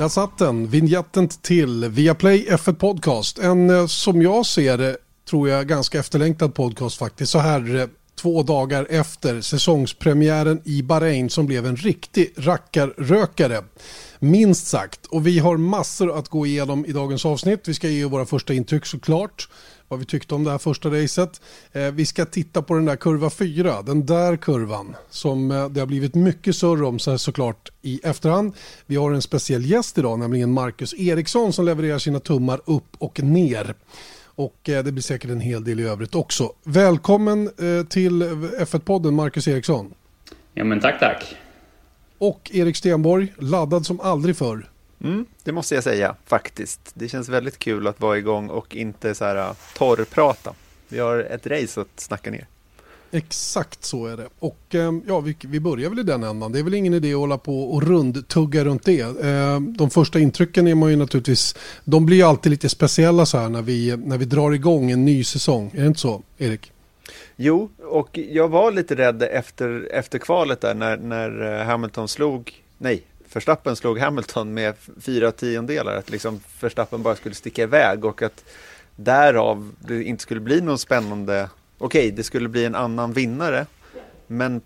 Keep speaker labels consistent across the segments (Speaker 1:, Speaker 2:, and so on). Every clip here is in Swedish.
Speaker 1: Där satt den, vignetten till Viaplay F1 Podcast. En eh, som jag ser det, tror jag, ganska efterlängtad podcast faktiskt. Så här eh, två dagar efter säsongspremiären i Bahrain som blev en riktig rackarrökare. Minst sagt. Och vi har massor att gå igenom i dagens avsnitt. Vi ska ge våra första intryck såklart vad vi tyckte om det här första racet. Eh, vi ska titta på den där kurva 4, den där kurvan som eh, det har blivit mycket surr om så såklart i efterhand. Vi har en speciell gäst idag, nämligen Marcus Eriksson som levererar sina tummar upp och ner. Och eh, det blir säkert en hel del i övrigt också. Välkommen till F1-podden Marcus Eriksson.
Speaker 2: Ja men tack tack.
Speaker 1: Och Erik Stenborg, laddad som aldrig förr.
Speaker 3: Mm, det måste jag säga faktiskt. Det känns väldigt kul att vara igång och inte så här äh, torrprata. Vi har ett race att snacka ner.
Speaker 1: Exakt så är det. Och ehm, ja, vi, vi börjar väl i den ändan. Det är väl ingen idé att hålla på och rundtugga runt det. Ehm, de första intrycken är man ju naturligtvis, de blir ju alltid lite speciella så här när vi, när vi drar igång en ny säsong. Är det inte så, Erik?
Speaker 3: Jo, och jag var lite rädd efter, efter kvalet där när, när äh, Hamilton slog, nej, Verstappen slog Hamilton med fyra tiondelar, att liksom Verstappen bara skulle sticka iväg och att därav det inte skulle bli någon spännande, okej, okay, det skulle bli en annan vinnare, men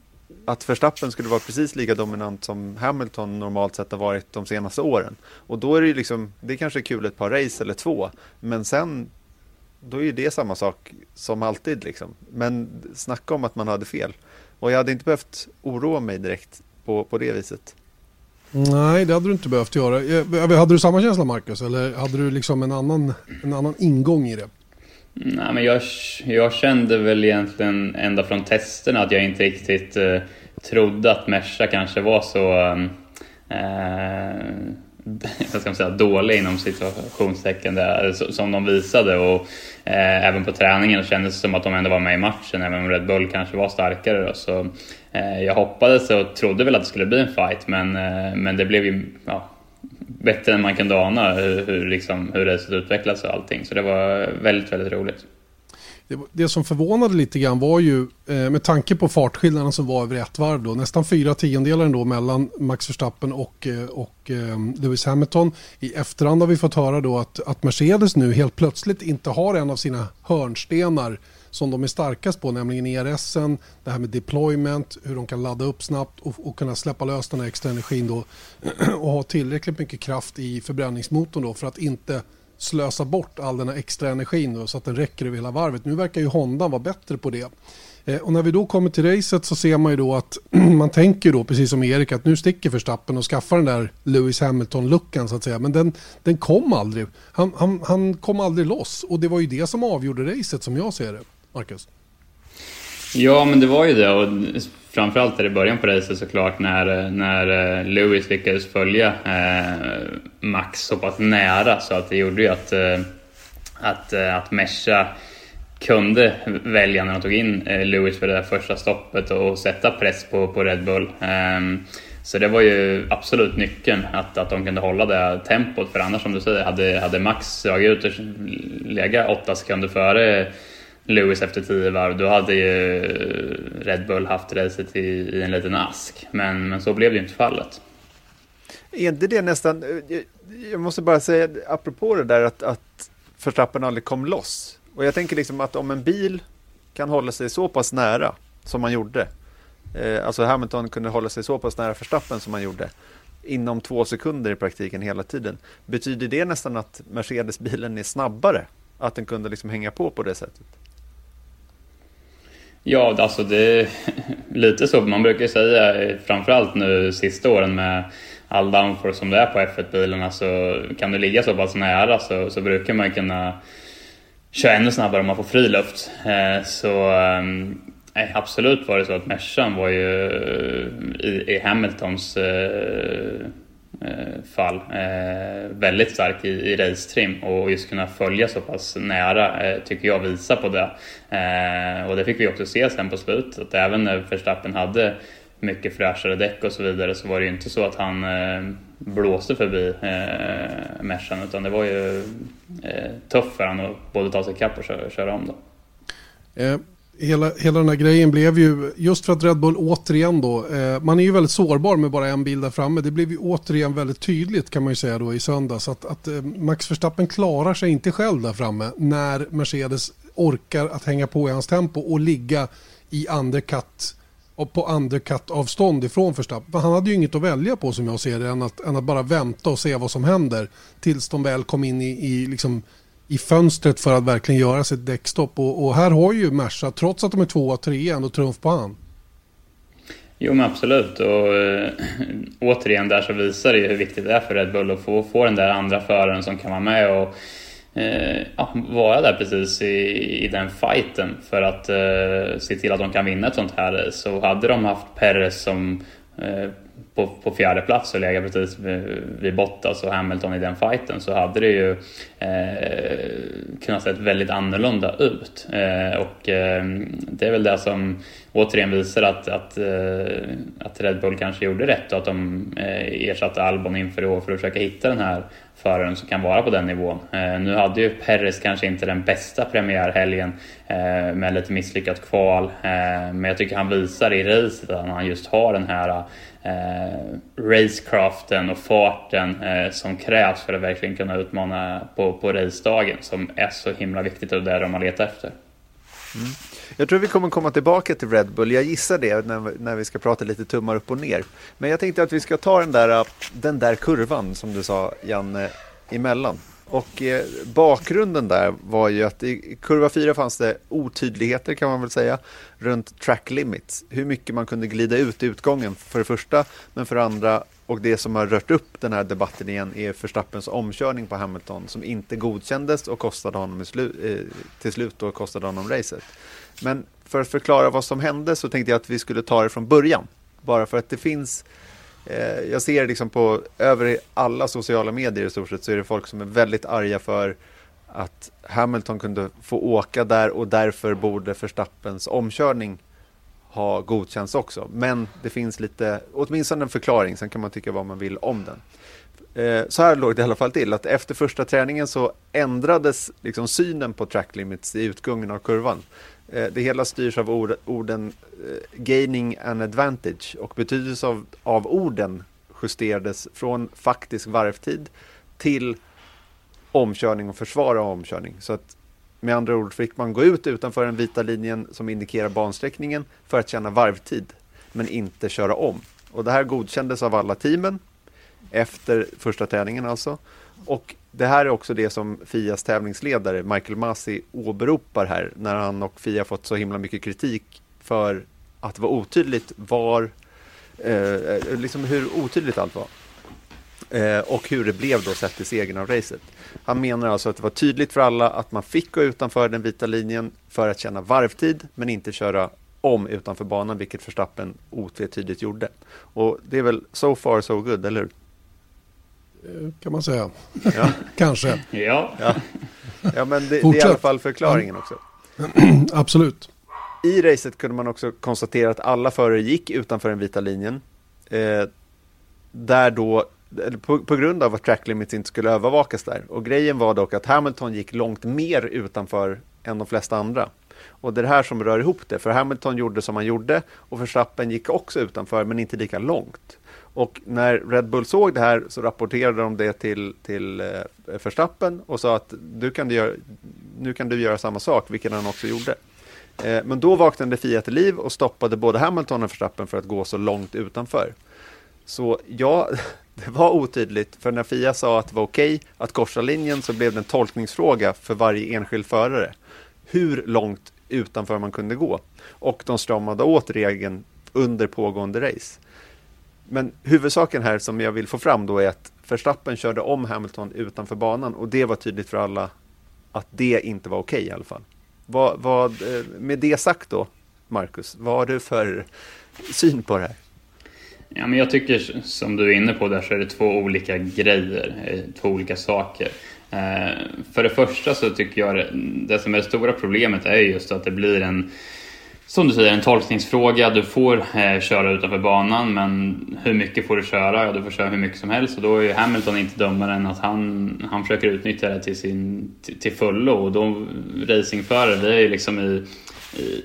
Speaker 3: att Verstappen skulle vara precis lika dominant som Hamilton normalt sett har varit de senaste åren. Och då är det ju liksom, det kanske är kul ett par race eller två, men sen då är ju det samma sak som alltid liksom. Men snacka om att man hade fel. Och jag hade inte behövt oroa mig direkt på, på det viset.
Speaker 1: Nej, det hade du inte behövt göra. Eh, eh, hade du samma känsla Marcus eller hade du liksom en annan, en annan ingång i det?
Speaker 2: Nej, men jag, jag kände väl egentligen ända från testerna att jag inte riktigt eh, trodde att Merca kanske var så ehm, eh, vad ska man säga, dålig inom situationstecken där, som de visade. Och, eh, även på träningen kändes det som att de ändå var med i matchen, även om Red Bull kanske var starkare. Då, så, Eh, jag hoppades och trodde väl att det skulle bli en fight, men, eh, men det blev ju ja, bättre än man kunde ana hur, hur, liksom, hur racet utvecklades och allting. Så det var väldigt, väldigt roligt.
Speaker 1: Det, det, som förvånade lite grann var ju, eh, med tanke på fartskillnaden som var över ett varv då, nästan fyra tiondelar ändå mellan Max Verstappen och, och Lewis Hamilton. I efterhand har vi fått höra då att, att Mercedes nu helt plötsligt inte har en av sina hörnstenar som de är starkast på, nämligen ERSen, det här med deployment, hur de kan ladda upp snabbt och, och kunna släppa lös den här extra energin då och ha tillräckligt mycket kraft i förbränningsmotorn då för att inte slösa bort all den här extra energin då, så att den räcker över hela varvet. Nu verkar ju Honda vara bättre på det. Eh, och när vi då kommer till racet så ser man ju då att man tänker då precis som Erik att nu sticker Verstappen och skaffar den där Lewis Hamilton-luckan så att säga. Men den, den kom aldrig. Han, han, han kom aldrig loss och det var ju det som avgjorde racet som jag ser det. Marcus?
Speaker 2: Ja, men det var ju det. Och framförallt där i början på racet såklart när, när eh, Lewis lyckades följa eh, Max så pass nära så att det gjorde ju att, eh, att, eh, att Mesha kunde välja när de tog in Lewis för det där första stoppet och sätta press på, på Red Bull. Um, så det var ju absolut nyckeln, att, att de kunde hålla det tempot. För annars som du säger, hade, hade Max dragit ut och legat åtta sekunder före Lewis efter tio varv, då hade ju Red Bull haft racet i, i en liten ask. Men, men så blev det ju inte fallet.
Speaker 3: Är inte det nästan, jag måste bara säga apropå det där att, att Verstappen aldrig kom loss. Och jag tänker liksom att om en bil kan hålla sig så pass nära som man gjorde, eh, alltså Hamilton kunde hålla sig så pass nära Verstappen som man gjorde, inom två sekunder i praktiken hela tiden. Betyder det nästan att Mercedes-bilen är snabbare? Att den kunde liksom hänga på på det sättet?
Speaker 2: Ja, alltså det är lite så. Man brukar säga, framförallt nu sista åren med all downforce som det är på F1-bilarna, så kan du ligga så pass nära så, så brukar man kunna köra ännu snabbare om man får fri luft. Eh, så ehm, nej, absolut var det så att Mercan var ju i, i Hamiltons eh, Eh, fall. Eh, väldigt stark i, i racetrim och just kunna följa så pass nära eh, tycker jag visar på det. Eh, och det fick vi också se sen på slutet att även när Verstappen hade mycket fräschare däck och så vidare så var det ju inte så att han eh, blåste förbi eh, Mercan utan det var ju eh, tufft för honom att både ta sig kapp och köra, köra om. Då.
Speaker 1: Hela, hela den här grejen blev ju, just för att Red Bull återigen då, eh, man är ju väldigt sårbar med bara en bil där framme. Det blev ju återigen väldigt tydligt kan man ju säga då i söndags att, att eh, Max Verstappen klarar sig inte själv där framme när Mercedes orkar att hänga på i hans tempo och ligga i undercut och på undercut avstånd ifrån Verstappen. Han hade ju inget att välja på som jag ser det än att, än att bara vänta och se vad som händer tills de väl kom in i, i liksom i fönstret för att verkligen göra sitt däckstopp. Och, och här har ju Merca, trots att de är tvåa, trea, ändå trumf på hand.
Speaker 2: Jo men absolut och äh, återigen där så visar det ju hur viktigt det är för Red Bull att få, få den där andra föraren som kan vara med och äh, ja, vara där precis i, i den fighten för att äh, se till att de kan vinna ett sånt här. Så hade de haft Perez som på, på fjärde plats och lägga precis vid, Bottas och Hamilton i den fighten så hade det ju eh, kunnat se väldigt annorlunda ut. Eh, och eh, det är väl det som återigen visar att, att, eh, att Red Bull kanske gjorde rätt och att de eh, ersatte Albon inför i år för att försöka hitta den här föraren som kan vara på den nivån. Eh, nu hade ju Perez kanske inte den bästa premiärhelgen eh, med lite misslyckat kval, eh, men jag tycker han visar i racet att han just har den här Eh, racecraften och farten eh, som krävs för att verkligen kunna utmana på, på racedagen som är så himla viktigt och det är de man letar efter.
Speaker 3: Mm. Jag tror vi kommer komma tillbaka till Red Bull. Jag gissar det när, när vi ska prata lite tummar upp och ner. Men jag tänkte att vi ska ta den där, den där kurvan som du sa, Janne, emellan. Och eh, bakgrunden där var ju att i kurva 4 fanns det otydligheter kan man väl säga runt track limits. Hur mycket man kunde glida ut i utgången för det första, men för det andra och det som har rört upp den här debatten igen är Förstappens omkörning på Hamilton som inte godkändes och kostade honom slu eh, till slut och kostade honom racet. Men för att förklara vad som hände så tänkte jag att vi skulle ta det från början. Bara för att det finns Eh, jag ser liksom på över alla sociala medier i stort sett så är det folk som är väldigt arga för att Hamilton kunde få åka där och därför borde Verstappens omkörning ha godkänts också. Men det finns lite, åtminstone en förklaring, sen kan man tycka vad man vill om den. Eh, så här låg det i alla fall till, att efter första träningen så ändrades liksom synen på track limits i utgången av kurvan. Eh, det hela styrs av ord, orden eh, gaining an advantage och betydelsen av, av orden justerades från faktisk varvtid till omkörning och försvara omkörning. Så att med andra ord fick man gå ut utanför den vita linjen som indikerar bansträckningen för att känna varvtid, men inte köra om. Och det här godkändes av alla teamen efter första träningen alltså. Och det här är också det som Fias tävlingsledare Michael Masi åberopar här när han och Fia fått så himla mycket kritik för att det var otydligt var, eh, liksom hur otydligt allt var. Eh, och hur det blev då sett till segern av racet. Han menar alltså att det var tydligt för alla att man fick gå utanför den vita linjen för att känna varvtid men inte köra om utanför banan, vilket Verstappen otvetydigt gjorde. Och det är väl so far so good, eller hur?
Speaker 1: Eh, kan man säga. Ja. Kanske.
Speaker 2: Ja.
Speaker 3: ja. Ja, men det, det, är i alla fall förklaringen också.
Speaker 1: Absolut.
Speaker 3: I racet kunde man också konstatera att alla förare gick utanför den vita linjen. Eh, där då, på, på, grund av att track limits inte skulle övervakas där. Och grejen var dock att Hamilton gick långt mer utanför än de flesta andra. Och det är det här som rör ihop det, för Hamilton gjorde som han gjorde och Verstappen gick också utanför, men inte lika långt. Och när Red Bull såg det här så rapporterade de det till, till eh, Verstappen och sa att du kan du göra, nu kan du göra samma sak, vilket han också gjorde. Eh, men då vaknade Fia till liv och stoppade både Hamilton och Verstappen för att gå så långt utanför. Så ja, det var otydligt, för när Fia sa att det var okej okay att korsa linjen så blev det en tolkningsfråga för varje enskild förare. Hur långt utanför man kunde gå. Och de stramade åt regeln under pågående race. Men huvudsaken här som jag vill få fram då är att Verstappen körde om Hamilton utanför banan och det var tydligt för alla att det inte var okej okay, i alla fall. Vad, vad, eh, med det sagt då, Marcus, vad har du för syn på det här?
Speaker 2: Ja, men jag tycker som du är inne på där så är det två olika grejer, eh, två olika saker. Eh, för det första så tycker jag det som är det stora problemet är just att det blir en som du säger, en tolkningsfråga. Du får eh, köra utanför banan, men hur mycket får du köra? Ja, du får köra hur mycket som helst och då är ju Hamilton inte dömaren. att han, han försöker utnyttja det till, sin, till, till fullo. Och då, racingförare, vi är ju liksom i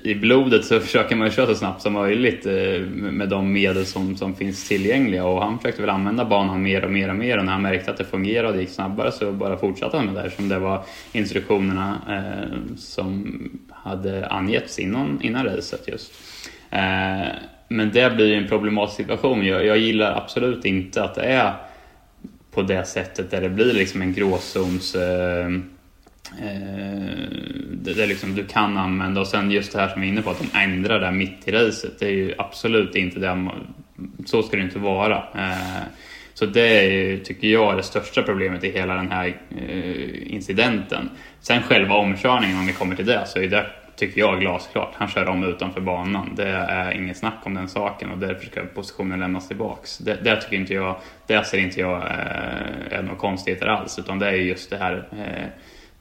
Speaker 2: i blodet så försöker man köra så snabbt som möjligt eh, med de medel som, som finns tillgängliga och han försökte väl använda banan mer och mer och mer och när han märkte att det fungerade och gick snabbare så bara fortsatte han med det som det var instruktionerna eh, som hade angetts innan, innan racet just. Eh, men det blir en problematisk situation. Jag, jag gillar absolut inte att det är på det sättet där det blir liksom en gråzons eh, Eh, det, det liksom du kan använda och sen just det här som vi är inne på att de ändrar det mitt i racet. Det är ju absolut inte det. Så ska det inte vara. Eh, så det är, ju, tycker jag det största problemet i hela den här eh, incidenten. Sen själva omkörningen om vi kommer till det så är det tycker jag glasklart. Han kör om utanför banan. Det är inget snack om den saken och därför ska positionen lämnas tillbaks. Det, det tycker inte jag, det ser inte jag är några konstigheter alls utan det är just det här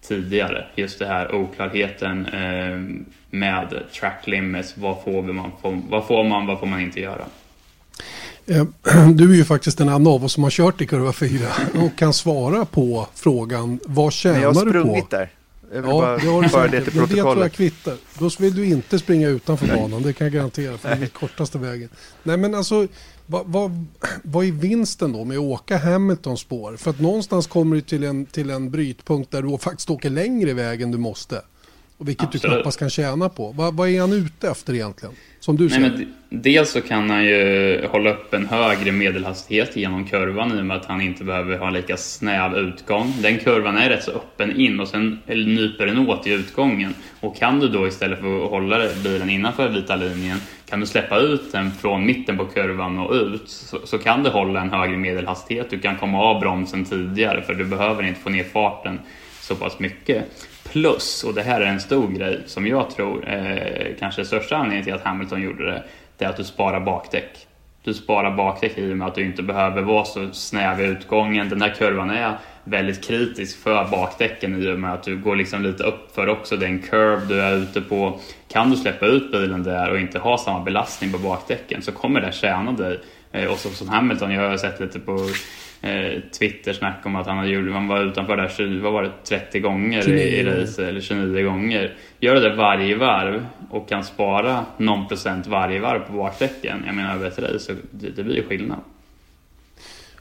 Speaker 2: tidigare. Just det här oklarheten eh, med track limits. Vad får man, vad får man, vad får man inte göra?
Speaker 1: Eh, du är ju faktiskt den enda av oss som har kört i kurva 4 och kan svara på frågan vad tjänar du på?
Speaker 3: Jag har sprungit där.
Speaker 1: Jag vill ja, bara, det har du bara det till protokollet. Det tror jag kvittar. Då vill du inte springa utanför banan, det kan jag garantera. För det är den kortaste vägen. Nej men alltså, vad, vad, vad är vinsten då med att åka Hamiltons spår? För att någonstans kommer du till en, till en brytpunkt där du faktiskt åker längre väg än du måste. Och vilket Absolut. du knappast kan tjäna på. Vad, vad är han ute efter egentligen? Som du Nej,
Speaker 2: Men dels så kan han ju hålla upp en högre medelhastighet genom kurvan i och med att han inte behöver ha lika snäv utgång. Den kurvan är rätt så öppen in och sen nyper den åt i utgången. Och kan du då istället för att hålla bilen innanför vita linjen kan du släppa ut den från mitten på kurvan och ut så, så kan du hålla en högre medelhastighet. Du kan komma av bromsen tidigare för du behöver inte få ner farten så pass mycket. Plus, och det här är en stor grej som jag tror eh, kanske är största anledningen till att Hamilton gjorde det, det är att du sparar bakdäck. Du sparar bakdäck i och med att du inte behöver vara så snäv i utgången. Den här kurvan är väldigt kritisk för bakdäcken i och med att du går liksom lite upp för också den curve du är ute på. Kan du släppa ut bilen där och inte ha samma belastning på bakdäcken så kommer det tjäna dig. Eh, och så, som Hamilton, jag har sett lite på eh, Twitter-snack om att han, hade han var utanför där 20, vad var det, 30 gånger 29. i, i race, eller 29 gånger. Gör det varje varv och kan spara någon procent varje varv på bakdäcken, jag menar över ett race, så det, det blir skillnad.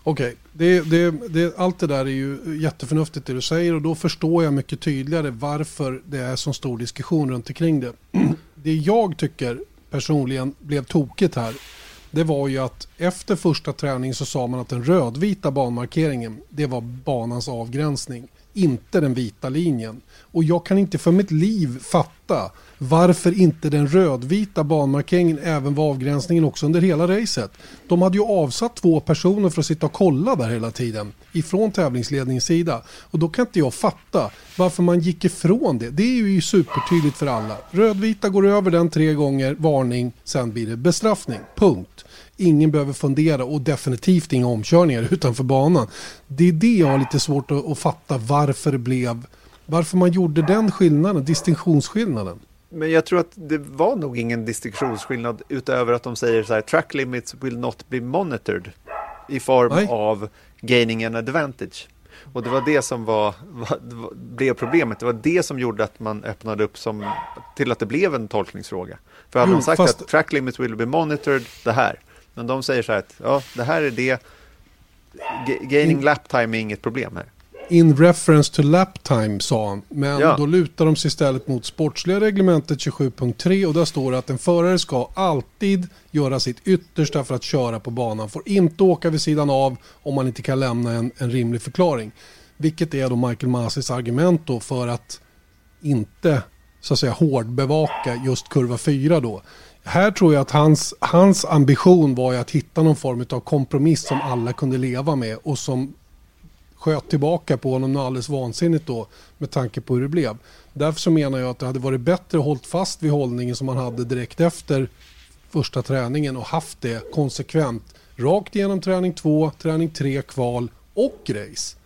Speaker 1: Okej, okay. det, det, det, allt det där är ju jätteförnuftigt det du säger och då förstår jag mycket tydligare varför det är så stor diskussion runt omkring det. Det jag tycker personligen blev tokigt här det var ju att efter första träning så sa man att den rödvita banmarkeringen det var banans avgränsning, inte den vita linjen. Och jag kan inte för mitt liv fatta varför inte den rödvita banmarkeringen även var avgränsningen också under hela racet. De hade ju avsatt två personer för att sitta och kolla där hela tiden ifrån tävlingsledningens sida. Och då kan inte jag fatta varför man gick ifrån det. Det är ju supertydligt för alla. Rödvita går över den tre gånger, varning, sen blir det bestraffning. Punkt. Ingen behöver fundera och definitivt inga omkörningar utanför banan. Det är det jag har lite svårt att, att fatta varför det blev varför man gjorde den skillnaden, distinktionsskillnaden.
Speaker 3: Men jag tror att det var nog ingen distinktionsskillnad utöver att de säger så här track limits will not be monitored i form Nej. av gaining an advantage. Och det var det som var, var, blev problemet. Det var det som gjorde att man öppnade upp som, till att det blev en tolkningsfråga. För hade de sagt fast... att track limits will be monitored, det här. Men de säger så här att ja, det här är det. Gaining lap time är inget problem här
Speaker 1: in reference to lap time sa han. Men ja. då lutar de sig istället mot sportsliga reglementet 27.3 och där står det att en förare ska alltid göra sitt yttersta för att köra på banan. Får inte åka vid sidan av om man inte kan lämna en, en rimlig förklaring. Vilket är då Michael Masis argument då för att inte så att säga hårdbevaka just kurva 4 då. Här tror jag att hans, hans ambition var att hitta någon form av kompromiss som alla kunde leva med och som sköt tillbaka på honom något alldeles vansinnigt då med tanke på hur det blev. Därför så menar jag att det hade varit bättre att hålla fast vid hållningen som han hade direkt efter första träningen och haft det konsekvent. Rakt igenom träning två, träning tre, kval och race.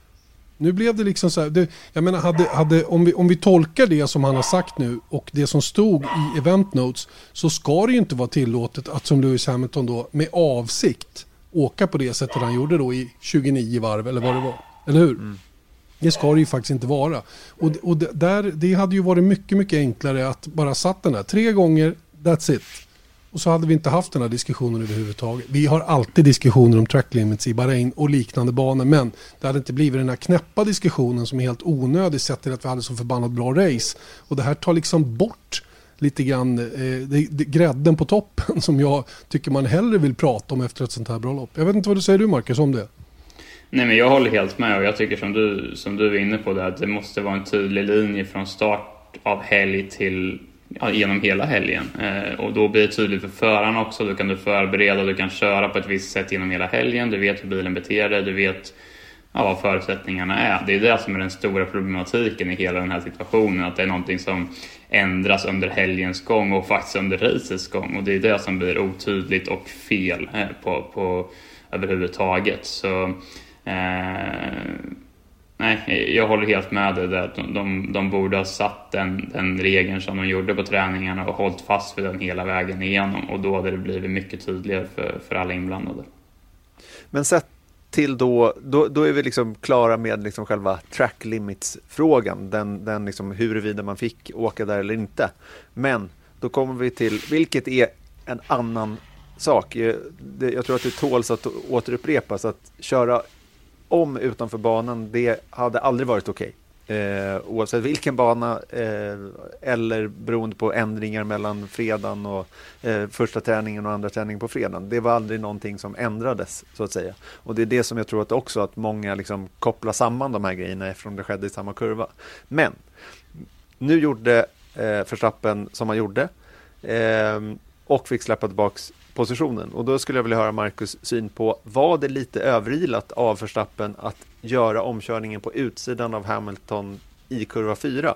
Speaker 1: Nu blev det liksom så här, det, jag menar hade, hade, om, vi, om vi tolkar det som han har sagt nu och det som stod i event notes så ska det ju inte vara tillåtet att som Lewis Hamilton då med avsikt åka på det sättet han gjorde då i 29 varv eller vad det var. Eller hur? Mm. Det ska det ju faktiskt inte vara. Och, och där, det hade ju varit mycket, mycket enklare att bara satt den där tre gånger, that's it. Och så hade vi inte haft den här diskussionen överhuvudtaget. Vi har alltid diskussioner om track limits i Bahrain och liknande banor. Men det hade inte blivit den här knäppa diskussionen som är helt onödig sett till att vi hade så förbannat bra race. Och det här tar liksom bort lite grann eh, det, det, grädden på toppen som jag tycker man hellre vill prata om efter ett sånt här bra lopp. Jag vet inte vad du säger du Marcus om det?
Speaker 2: Nej men jag håller helt med och jag tycker som du, som du är inne på det att det måste vara en tydlig linje från start av helg till ja, genom hela helgen. Eh, och då blir det tydligt för förarna också. Då kan du förbereda, du kan köra på ett visst sätt genom hela helgen. Du vet hur bilen beter dig, du vet ja, vad förutsättningarna är. Det är det som är den stora problematiken i hela den här situationen. Att det är någonting som ändras under helgens gång och faktiskt under racets gång. Och det är det som blir otydligt och fel eh, på, på överhuvudtaget. Så Eh, nej, jag håller helt med dig där. De, de, de borde ha satt den, den regeln som de gjorde på träningarna och hållit fast vid den hela vägen igenom och då hade det blivit mycket tydligare för, för alla inblandade.
Speaker 3: Men sett till då, då, då är vi liksom klara med liksom själva track limits-frågan, den, den liksom huruvida man fick åka där eller inte. Men då kommer vi till, vilket är en annan sak. Eh, jag tror att det tåls att återupprepas, att köra om utanför banan, det hade aldrig varit okej. Okay. Eh, oavsett vilken bana eh, eller beroende på ändringar mellan fredagen och eh, första träningen och andra träningen på fredagen. Det var aldrig någonting som ändrades så att säga. Och det är det som jag tror att också att många liksom kopplar samman de här grejerna eftersom det skedde i samma kurva. Men nu gjorde eh, Verstappen som han gjorde eh, och fick släppa tillbaks positionen. Och då skulle jag vilja höra Marcus syn på, var det lite överilat av Verstappen att göra omkörningen på utsidan av Hamilton i kurva 4?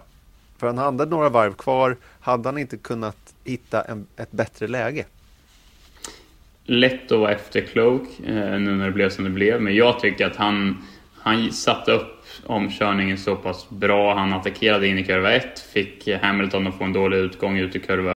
Speaker 3: För han hade några varv kvar, hade han inte kunnat hitta en, ett bättre läge?
Speaker 2: Lätt att vara efterklok eh, nu när det blev som det blev, men jag tycker att han, han satte upp omkörningen så pass bra. Han attackerade in i kurva 1, fick Hamilton att få en dålig utgång ut i kurva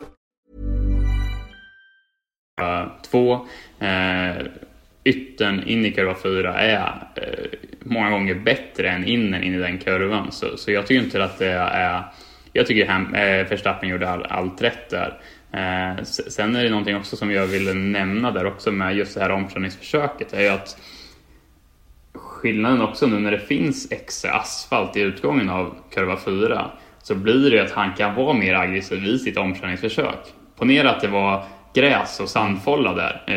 Speaker 2: två. Eh, yttern in i kurva 4 är eh, många gånger bättre än innen in i den kurvan. Så, så jag tycker inte att det är... Jag tycker att eh, Verstappen gjorde all, allt rätt där. Eh, sen är det någonting också som jag ville nämna där också med just det här omkörningsförsöket. är ju att skillnaden också nu när det finns extra asfalt i utgången av kurva 4 så blir det att han kan vara mer aggressiv i sitt omkörningsförsök. Ponera att det var gräs och sandfålla där eh,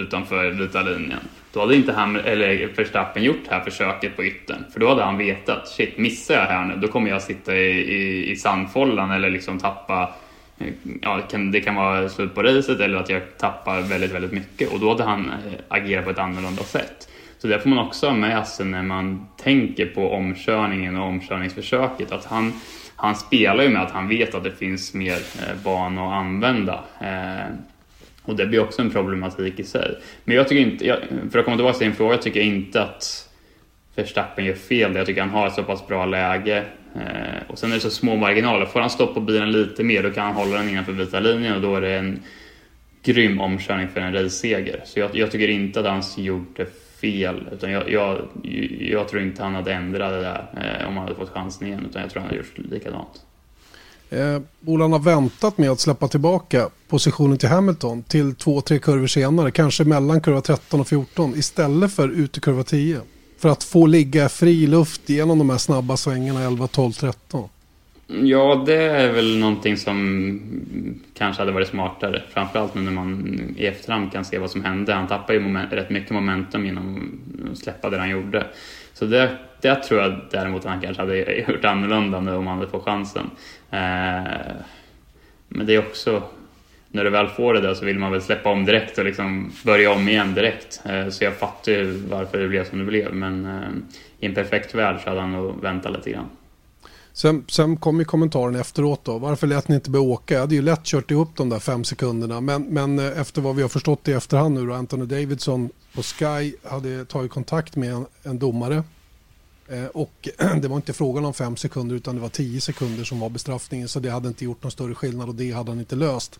Speaker 2: utanför vita linjen. Då hade inte han, eller Verstappen gjort det här försöket på yttern. För då hade han vetat, shit missar jag här nu då kommer jag sitta i, i, i sandfållan eller liksom tappa eh, Ja, det kan, det kan vara slut på racet eller att jag tappar väldigt, väldigt mycket och då hade han eh, agerat på ett annorlunda sätt. Så det får man också ha med sig när man tänker på omkörningen och omkörningsförsöket. Att han, han spelar ju med att han vet att det finns mer eh, banor att använda. Eh, och det blir också en problematik i sig. Men jag tycker inte, för att komma tillbaka till din fråga, tycker jag inte att Verstappen gör fel Jag tycker han har ett så pass bra läge. Eh, och sen är det så små marginaler. Får han stopp på bilen lite mer då kan han hålla den innanför vita linjen och då är det en grym omkörning för en raceseger. Så jag, jag, tycker inte att han gjorde fel. Utan jag, jag, jag, tror inte han hade ändrat det där eh, om han hade fått chansen igen. Utan jag tror han hade gjort likadant.
Speaker 1: Eh, Bolan har väntat med att släppa tillbaka positionen till Hamilton till två, tre kurvor senare. Kanske mellan kurva 13 och 14 istället för ut i kurva 10. För att få ligga fri luft genom de här snabba svängarna 11, 12, 13.
Speaker 2: Ja, det är väl någonting som kanske hade varit smartare. Framförallt nu när man i efterhand kan se vad som hände. Han tappade ju moment, rätt mycket momentum genom att släppa det han gjorde. Så det, det tror jag däremot han kanske hade gjort annorlunda nu om han hade fått chansen. Eh, men det är också... när du väl får det där så vill man väl släppa om direkt och liksom börja om igen direkt. Eh, så jag fattar ju varför det blev som det blev. Men eh, i en perfekt värld så hade han nog väntat lite grann.
Speaker 1: Sen, sen kom ju kommentaren efteråt då. Varför lät ni inte mig åka? Jag hade ju lätt kört ihop de där fem sekunderna. Men, men eh, efter vad vi har förstått i efterhand nu då. Anthony Davidson på Sky hade tagit kontakt med en, en domare. Eh, och det var inte frågan om fem sekunder utan det var tio sekunder som var bestraffningen. Så det hade inte gjort någon större skillnad och det hade han inte löst.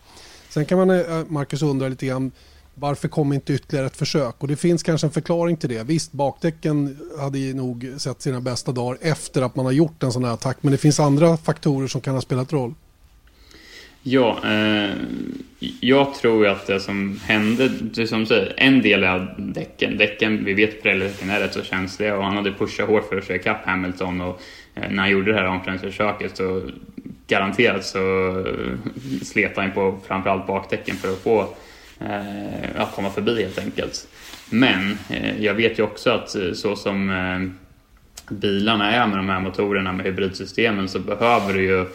Speaker 1: Sen kan man, eh, eh, Marcus, undra lite grann varför kom inte ytterligare ett försök? Och det finns kanske en förklaring till det. Visst, bakdäcken hade nog sett sina bästa dagar efter att man har gjort en sån här attack. Men det finns andra faktorer som kan ha spelat roll.
Speaker 2: Ja, eh, jag tror att det som hände, det som säger, en del är däcken. Däcken, vi vet att Pirelli-däcken är rätt så känsliga och han hade pushat hårt för att köra ikapp Hamilton och eh, när han gjorde det här omklädningsförsöket så garanterat så eh, slet han på framförallt bakdäcken för att få eh, att komma förbi helt enkelt. Men eh, jag vet ju också att eh, så som eh, bilarna är med de här motorerna med hybridsystemen så behöver du ju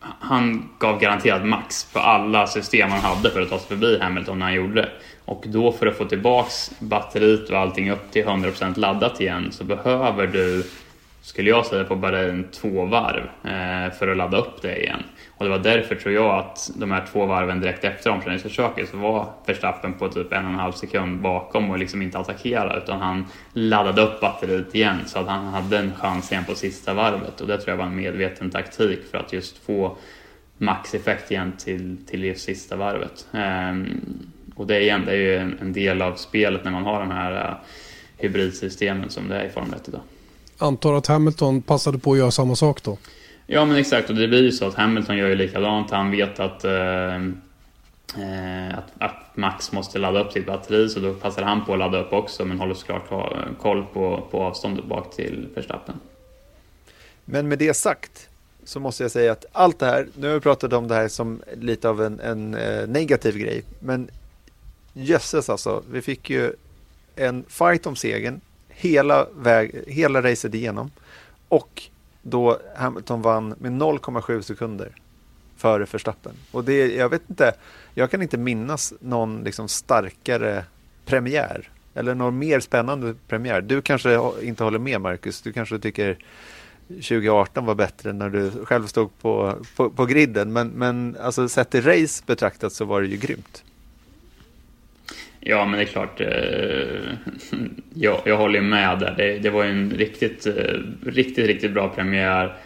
Speaker 2: han gav garanterat max på alla system han hade för att ta sig förbi Hamilton när han gjorde det. Och då för att få tillbaks batteriet och allting upp till 100% laddat igen så behöver du, skulle jag säga på Bahrain, två varv eh, för att ladda upp det igen. Och det var därför tror jag att de här två varven direkt efter omkörningsförsöket så var Verstappen på typ en och en halv sekund bakom och liksom inte attackera utan han laddade upp batteriet igen så att han hade en chans igen på sista varvet och det tror jag var en medveten taktik för att just få maxeffekt igen till, till just sista varvet. Ehm, och det igen, det är ju en, en, del av spelet när man har de här uh, hybridsystemen som det är i Formel 1 idag.
Speaker 1: Antar att Hamilton passade på att göra samma sak då?
Speaker 2: Ja men exakt och det blir ju så att Hamilton gör ju likadant. Han vet att, eh, eh, att, att, Max måste ladda upp sitt batteri så då passar han på att ladda upp också men håller såklart koll på, på avståndet bak till Verstappen.
Speaker 3: Men med det sagt så måste jag säga att allt det här, nu har vi pratat om det här som lite av en, en eh, negativ grej, men jösses alltså, vi fick ju en fight om segern hela, väg, hela racet igenom och då Hamilton vann med 0,7 sekunder före Verstappen. Och det, jag vet inte, jag kan inte minnas någon liksom starkare premiär eller någon mer spännande premiär. Du kanske inte håller med Marcus, du kanske tycker 2018 var bättre när du själv stod på, på, på griden. Men, men alltså, sett i race betraktat så var det ju grymt.
Speaker 2: Ja, men det är klart. Eh, jag, jag håller med där. Det, det var en riktigt, eh, riktigt, riktigt bra premiär.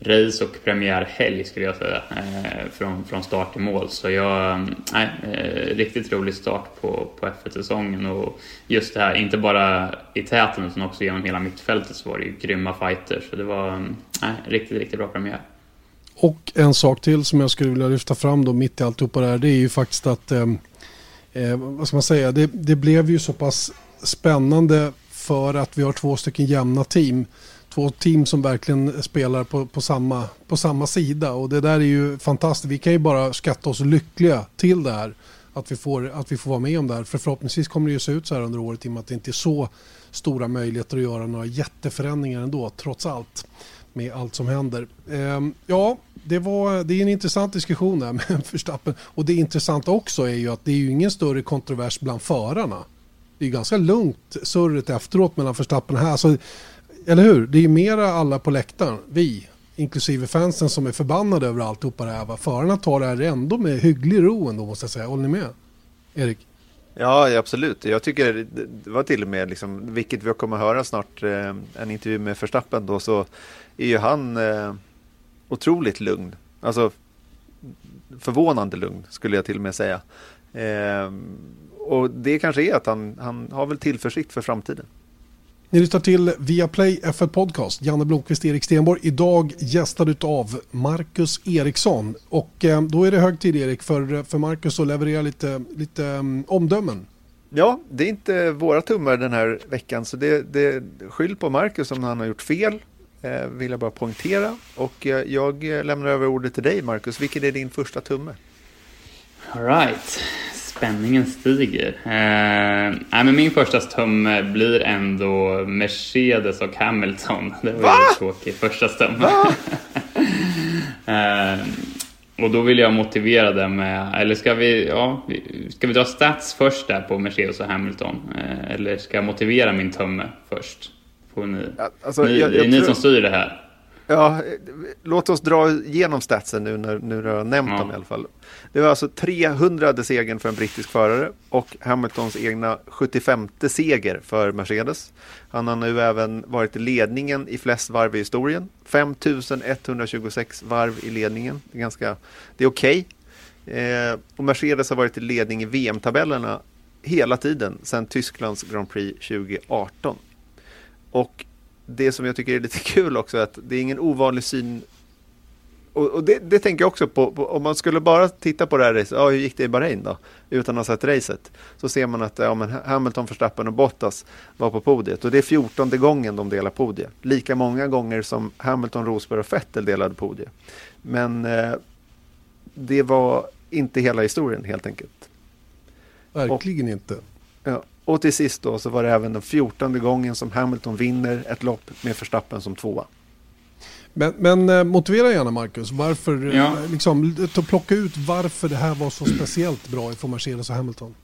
Speaker 2: Race och premiärhelg skulle jag säga. Eh, från, från start till mål. Så jag, eh, nej, eh, riktigt rolig start på, på F1-säsongen. Och just det här, inte bara i täten utan också genom hela mittfältet så var det ju grymma fighter. Så det var eh, nej, riktigt, riktigt bra premiär.
Speaker 1: Och en sak till som jag skulle vilja lyfta fram då mitt i alltihopa det här. Det är ju faktiskt att eh, Eh, vad ska man säga, det, det, blev ju så pass spännande för att vi har två stycken jämna team. Två team som verkligen spelar på, på, samma, på samma sida och det där är ju fantastiskt. Vi kan ju bara skatta oss lyckliga till det här. Att vi, får, att vi får vara med om det här. För förhoppningsvis kommer det ju se ut så här under året i och med att det inte är så stora möjligheter att göra några jätteförändringar ändå trots allt med allt som händer. Eh, ja, det, var, det är en intressant diskussion där med Verstappen. Och det intressanta också är ju att det är ju ingen större kontrovers bland förarna. Det är ganska lugnt surret efteråt mellan Verstappen och här. Alltså, eller hur? Det är ju mera alla på läktaren, vi, inklusive fansen som är förbannade över alltihopa det här. Förarna tar det här ändå med hygglig ro ändå måste jag säga. Håller ni med? Erik?
Speaker 3: Ja, absolut. Jag tycker det var till och med, liksom, vilket vi kommer att höra snart, eh, en intervju med Verstappen då, så är ju han eh, otroligt lugn. Alltså förvånande lugn skulle jag till och med säga. Eh, och det kanske är att han, han har väl tillförsikt för framtiden.
Speaker 1: Ni lyssnar till Viaplay F1 Podcast. Janne Blomqvist, Erik Stenborg. Idag gästad av Marcus Eriksson. Och eh, då är det hög tid Erik för, för Marcus att leverera lite, lite um, omdömen.
Speaker 3: Ja, det är inte våra tummar den här veckan så det, det skyll på Marcus om han har gjort fel vill jag bara poängtera. Och eh, jag lämnar över ordet till dig Marcus. Vilken är din första tumme?
Speaker 2: All right. Spänningen stiger. Eh, nej, men min första tumme blir ändå Mercedes och Hamilton. Det var Va? ju tråkig första tumme. eh, och då vill jag motivera det med, eller ska vi, ja, ska vi dra stats först där på Mercedes och Hamilton? Eh, eller ska jag motivera min tumme först? Får ni, alltså, ni, jag, jag är ni tror... som styr det här.
Speaker 3: Ja, låt oss dra igenom statsen nu när, nu när jag har nämnt ja. dem i alla fall. Det var alltså 300 segern för en brittisk förare och Hamiltons egna 75 seger för Mercedes. Han har nu även varit i ledningen i flest varv i historien. 5126 varv i ledningen. Det är ganska, det är okej. Okay. Eh, och Mercedes har varit i ledning i VM-tabellerna hela tiden sedan Tysklands Grand Prix 2018. Och det som jag tycker är lite kul också är att det är ingen ovanlig syn och, och det, det, tänker jag också på, på, om man skulle bara titta på det här racet, ja, hur gick det i Bahrain då? Utan att ha sett racet. Så ser man att ja, men Hamilton, Verstappen och Bottas var på podiet. Och det är fjortonde gången de delar podiet. Lika många gånger som Hamilton, Rosberg och Vettel delade podiet. Men eh, det var inte hela historien helt enkelt.
Speaker 1: Verkligen och, inte.
Speaker 3: Ja, och till sist då så var det även den fjortonde gången som Hamilton vinner ett lopp med Verstappen som tvåa.
Speaker 1: Men, men eh, motivera gärna Marcus, varför, eh, ja. liksom, plocka ut varför det här var så speciellt bra för Mercedes och Hamilton.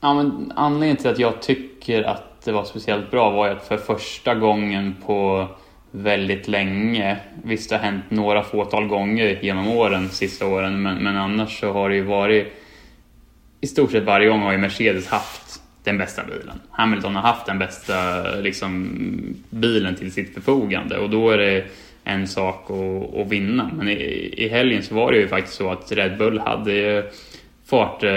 Speaker 2: Ja, men anledningen till att jag tycker att det var speciellt bra var att för första gången på väldigt länge, visst det har hänt några fåtal gånger genom åren, sista åren, men, men annars så har det ju varit i stort sett varje gång har ju Mercedes haft den bästa bilen. Hamilton har haft den bästa liksom, bilen till sitt förfogande och då är det en sak att, att vinna. Men i, i helgen så var det ju faktiskt så att Red Bull hade fart, eh,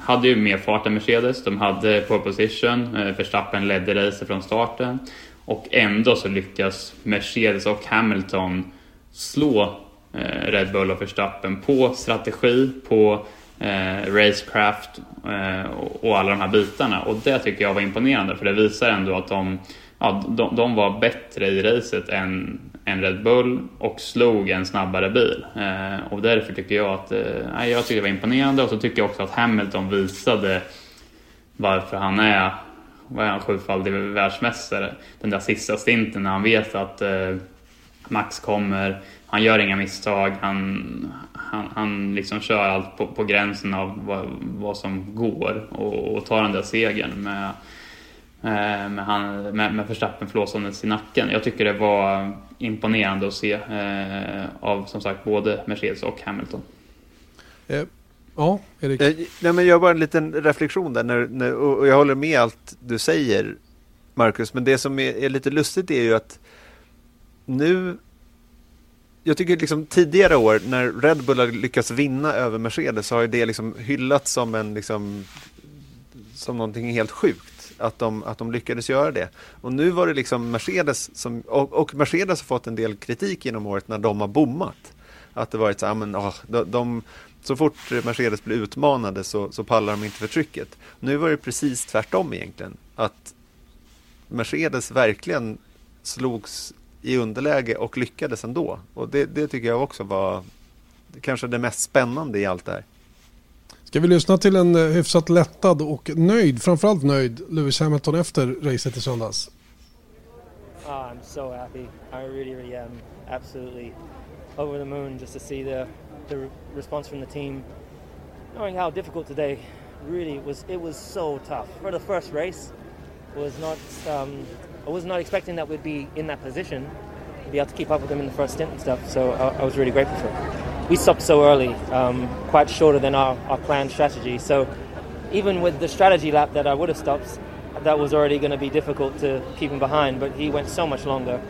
Speaker 2: hade ju mer fart än Mercedes. De hade pole position, eh, Verstappen ledde racet från starten och ändå så lyckas Mercedes och Hamilton slå eh, Red Bull och Verstappen på strategi, på eh, racecraft eh, och alla de här bitarna. Och det tycker jag var imponerande för det visar ändå att de ja, de, de var bättre i racet än, än Red Bull och slog en snabbare bil. Eh, och därför tycker jag att eh, jag tycker det var imponerande och så tycker jag också att Hamilton visade varför han är, vad är han, sjufaldig världsmästare. Den där sista stinten när han vet att eh, Max kommer, han gör inga misstag, han, han, han liksom kör allt på, på gränsen av vad, vad som går och, och tar den där segern med Eh, med, han, med, med Verstappen flåsandes i nacken. Jag tycker det var imponerande att se eh, av som sagt både Mercedes och Hamilton.
Speaker 1: Eh, ja, Erik?
Speaker 3: Eh, nej, men jag har bara en liten reflektion där när, när, och jag håller med allt du säger Marcus, men det som är, är lite lustigt är ju att nu jag tycker liksom tidigare år när Red Bull har lyckats vinna över Mercedes så har det liksom hyllats som en liksom som någonting helt sjukt att de, att de lyckades göra det. Och nu var det liksom Mercedes som, och, och Mercedes har fått en del kritik genom året när de har bommat. Att det varit så här, ah, men, oh, de, de, så fort Mercedes blir utmanade så, så pallar de inte för trycket. Nu var det precis tvärtom egentligen. Att Mercedes verkligen slogs i underläge och lyckades ändå. Och det, det tycker jag också var kanske det mest spännande i allt det här.
Speaker 1: Ska vi lyssna till en eh, hyfsat lättad och nöjd, framförallt nöjd, Lewis Hamilton efter racet i söndags?
Speaker 4: Oh, I'm so happy. I really, really am absolutely over the moon just to see the, the response from the team. Knowing how difficult today really was, it was so tough. For the first race, was not, um, I was not expecting that we'd be in that position, be able to keep up with them in the first stint and stuff. So I, I was really grateful for it we stopped so early, um, quite shorter than our, our planned strategy. So even with the strategy lap that I would have stopped, that was already going to be difficult to keep him behind. But he went so much longer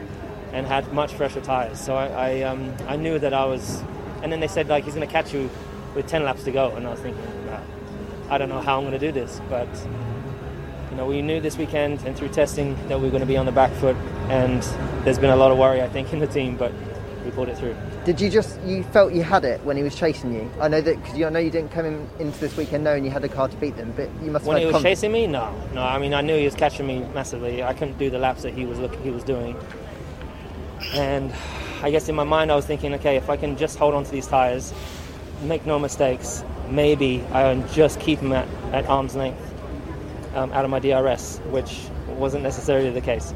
Speaker 4: and had much fresher tires. So I, I, um, I knew that I was. And then they said like he's going to catch you with 10 laps to go, and I was thinking, I don't know how I'm going to do this, but you know we knew this weekend and through testing that we were going to be on the back foot, and there's been a lot of worry I think in the team, but we pulled it through.
Speaker 5: Did you just you felt you had it when he was chasing you? I know that because I know you didn't come in, into this weekend knowing you had a car to beat them, but you must. Have.
Speaker 4: When he was chasing me, no, no. I mean, I knew he was catching me massively. I couldn't do the laps that he was looking, he was doing, and I guess in my mind I was thinking, okay, if I can just hold on to these tires, make no mistakes, maybe I can just keep him at, at arm's length um, out of my DRS, which wasn't necessarily the case.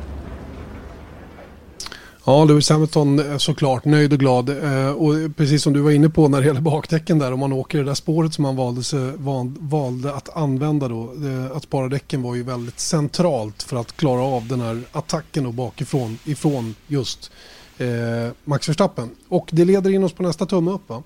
Speaker 1: Ja, Lewis Hamilton är såklart nöjd och glad. Eh, och precis som du var inne på när det gäller bakdäcken där, om man åker det där spåret som man valde, valde att använda då, att spara däcken var ju väldigt centralt för att klara av den här attacken då bakifrån, ifrån just eh, Max Verstappen. Och det leder in oss på nästa tumme upp va?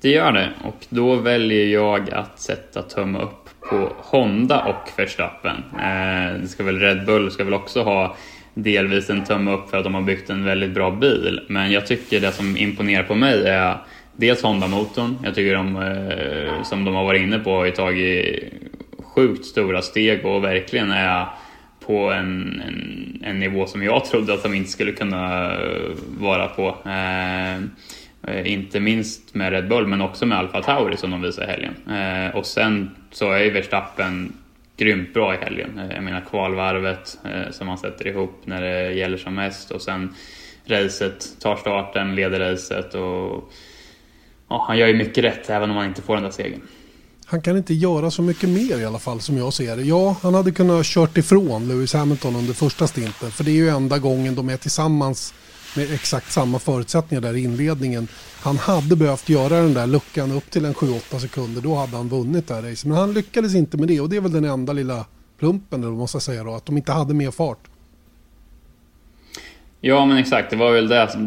Speaker 2: Det gör det och då väljer jag att sätta tumme upp på Honda och Verstappen. Eh, det ska väl Red Bull ska väl också ha delvis en tumme upp för att de har byggt en väldigt bra bil. Men jag tycker det som imponerar på mig är dels Honda-motorn. Jag tycker de, eh, som de har varit inne på, har tagit sjukt stora steg och verkligen är på en, en, en, nivå som jag trodde att de inte skulle kunna vara på. Eh, Eh, inte minst med Red Bull men också med Alfa Tauri som de visade i helgen. Eh, och sen så är ju Verstappen grymt bra i helgen. Eh, jag menar kvalvarvet som han sätter ihop när det gäller som mest och sen racet, tar starten, leder racet och ja, han gör ju mycket rätt även om han inte får den där segern.
Speaker 1: Han kan inte göra så mycket mer i alla fall som jag ser det. Ja, han hade kunnat kört ifrån Lewis Hamilton under första stinten för det är ju enda gången de är tillsammans med exakt samma förutsättningar där i inledningen. Han hade behövt göra den där luckan upp till en 7-8 sekunder. Då hade han vunnit det här racet. Men han lyckades inte med det och det är väl den enda lilla plumpen eller måste jag säga då. Att de inte hade mer fart.
Speaker 2: Ja men exakt, det var väl det som,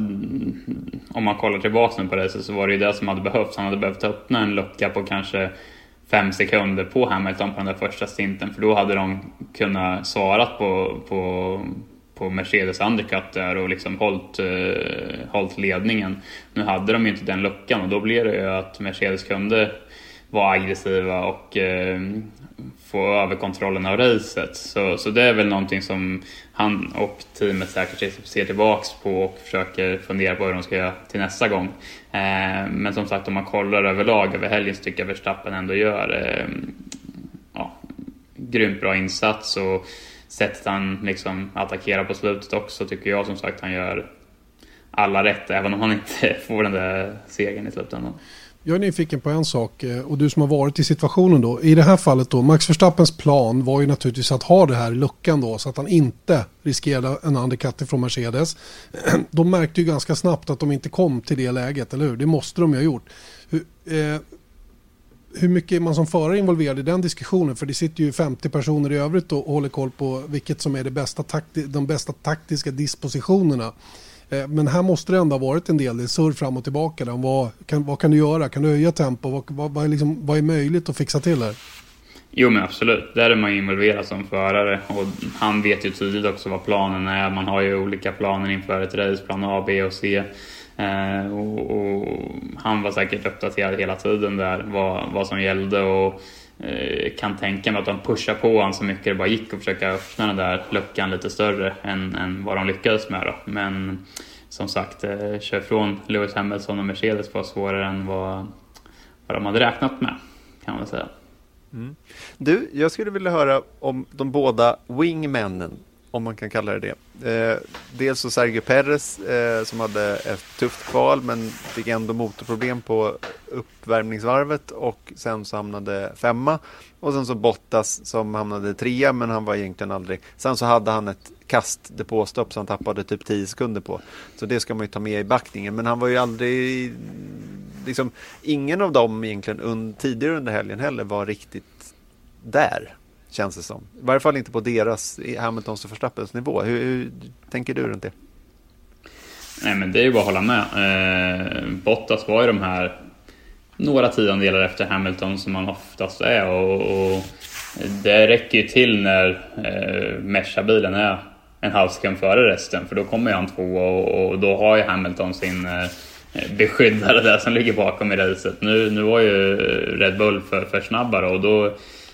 Speaker 2: om man kollar tillbaka nu på racet så var det ju det som hade behövts. Han hade behövt öppna en lucka på kanske fem sekunder på Hamilton på den där första stinten för då hade de kunnat svara på, på på Mercedes undercut där och liksom hållit, eh, hållit ledningen. Nu hade de ju inte den luckan och då blev det ju att Mercedes kunde vara aggressiva och eh, få över kontrollen av racet. Så, så det är väl någonting som han och teamet säkert ser tillbaks på och försöker fundera på hur de ska göra till nästa gång. Eh, men som sagt om man kollar överlag över helgen så tycker jag Verstappen ändå gör eh, ja, grymt bra insats. Och, sättet han liksom attackerar på slutet också tycker jag som sagt han gör alla rätt även om han inte får den där segern i slutändan.
Speaker 1: Jag är nyfiken på en sak eh, och du som har varit i situationen då. I det här fallet då, Max Verstappens plan var ju naturligtvis att ha det här luckan då så att han inte riskerade en undercut från Mercedes. De märkte ju ganska snabbt att de inte kom till det läget, eller hur? Det måste de ju ha gjort. Eh, hur mycket är man som förare involverad i den diskussionen? För det sitter ju 50 personer i övrigt och håller koll på vilket som är det bästa de bästa taktiska dispositionerna. Eh, men här måste det ändå ha varit en del, det surr fram och tillbaka. Där. Vad, kan, vad kan du göra? Kan du höja tempo? Vad, vad, vad, är liksom, vad är möjligt att fixa till här?
Speaker 2: Jo men absolut, där är man involverad som förare och han vet ju tydligt också vad planen är. Man har ju olika planer inför ett race, plan A, B och C. Eh, och, och, han var säkert uppdaterad hela tiden där vad, vad som gällde och eh, kan tänka mig att de pushade på honom så mycket det bara gick och försöka öppna den där luckan lite större än, än vad de lyckades med då. Men som sagt, eh, kör från Lewis Hamilton och Mercedes var svårare än vad, vad de hade räknat med kan man säga.
Speaker 3: Mm. Du, jag skulle vilja höra om de båda wingmännen om man kan kalla det det. Eh, dels så Sergio Perez eh, som hade ett tufft kval men fick ändå motorproblem på uppvärmningsvarvet och sen så hamnade femma. Och sen så Bottas som hamnade trea men han var egentligen aldrig... Sen så hade han ett kast depåstopp som han tappade typ 10 sekunder på. Så det ska man ju ta med i backningen men han var ju aldrig... Liksom, ingen av dem egentligen un, tidigare under helgen heller var riktigt där. Känns det som. I varje fall inte på deras, Hamiltons och Verstappens nivå. Hur, hur, tänker du runt det?
Speaker 2: Nej men det är ju bara att hålla med. Eh, Bottas var ju de här några tiondelar efter Hamilton som man oftast är och, och det räcker ju till när eh, Merca-bilen är en halv sekund före resten för då kommer han två och, och då har ju Hamilton sin eh, beskyddare där som ligger bakom i racet. Nu, nu var ju Red Bull för, för snabbare och då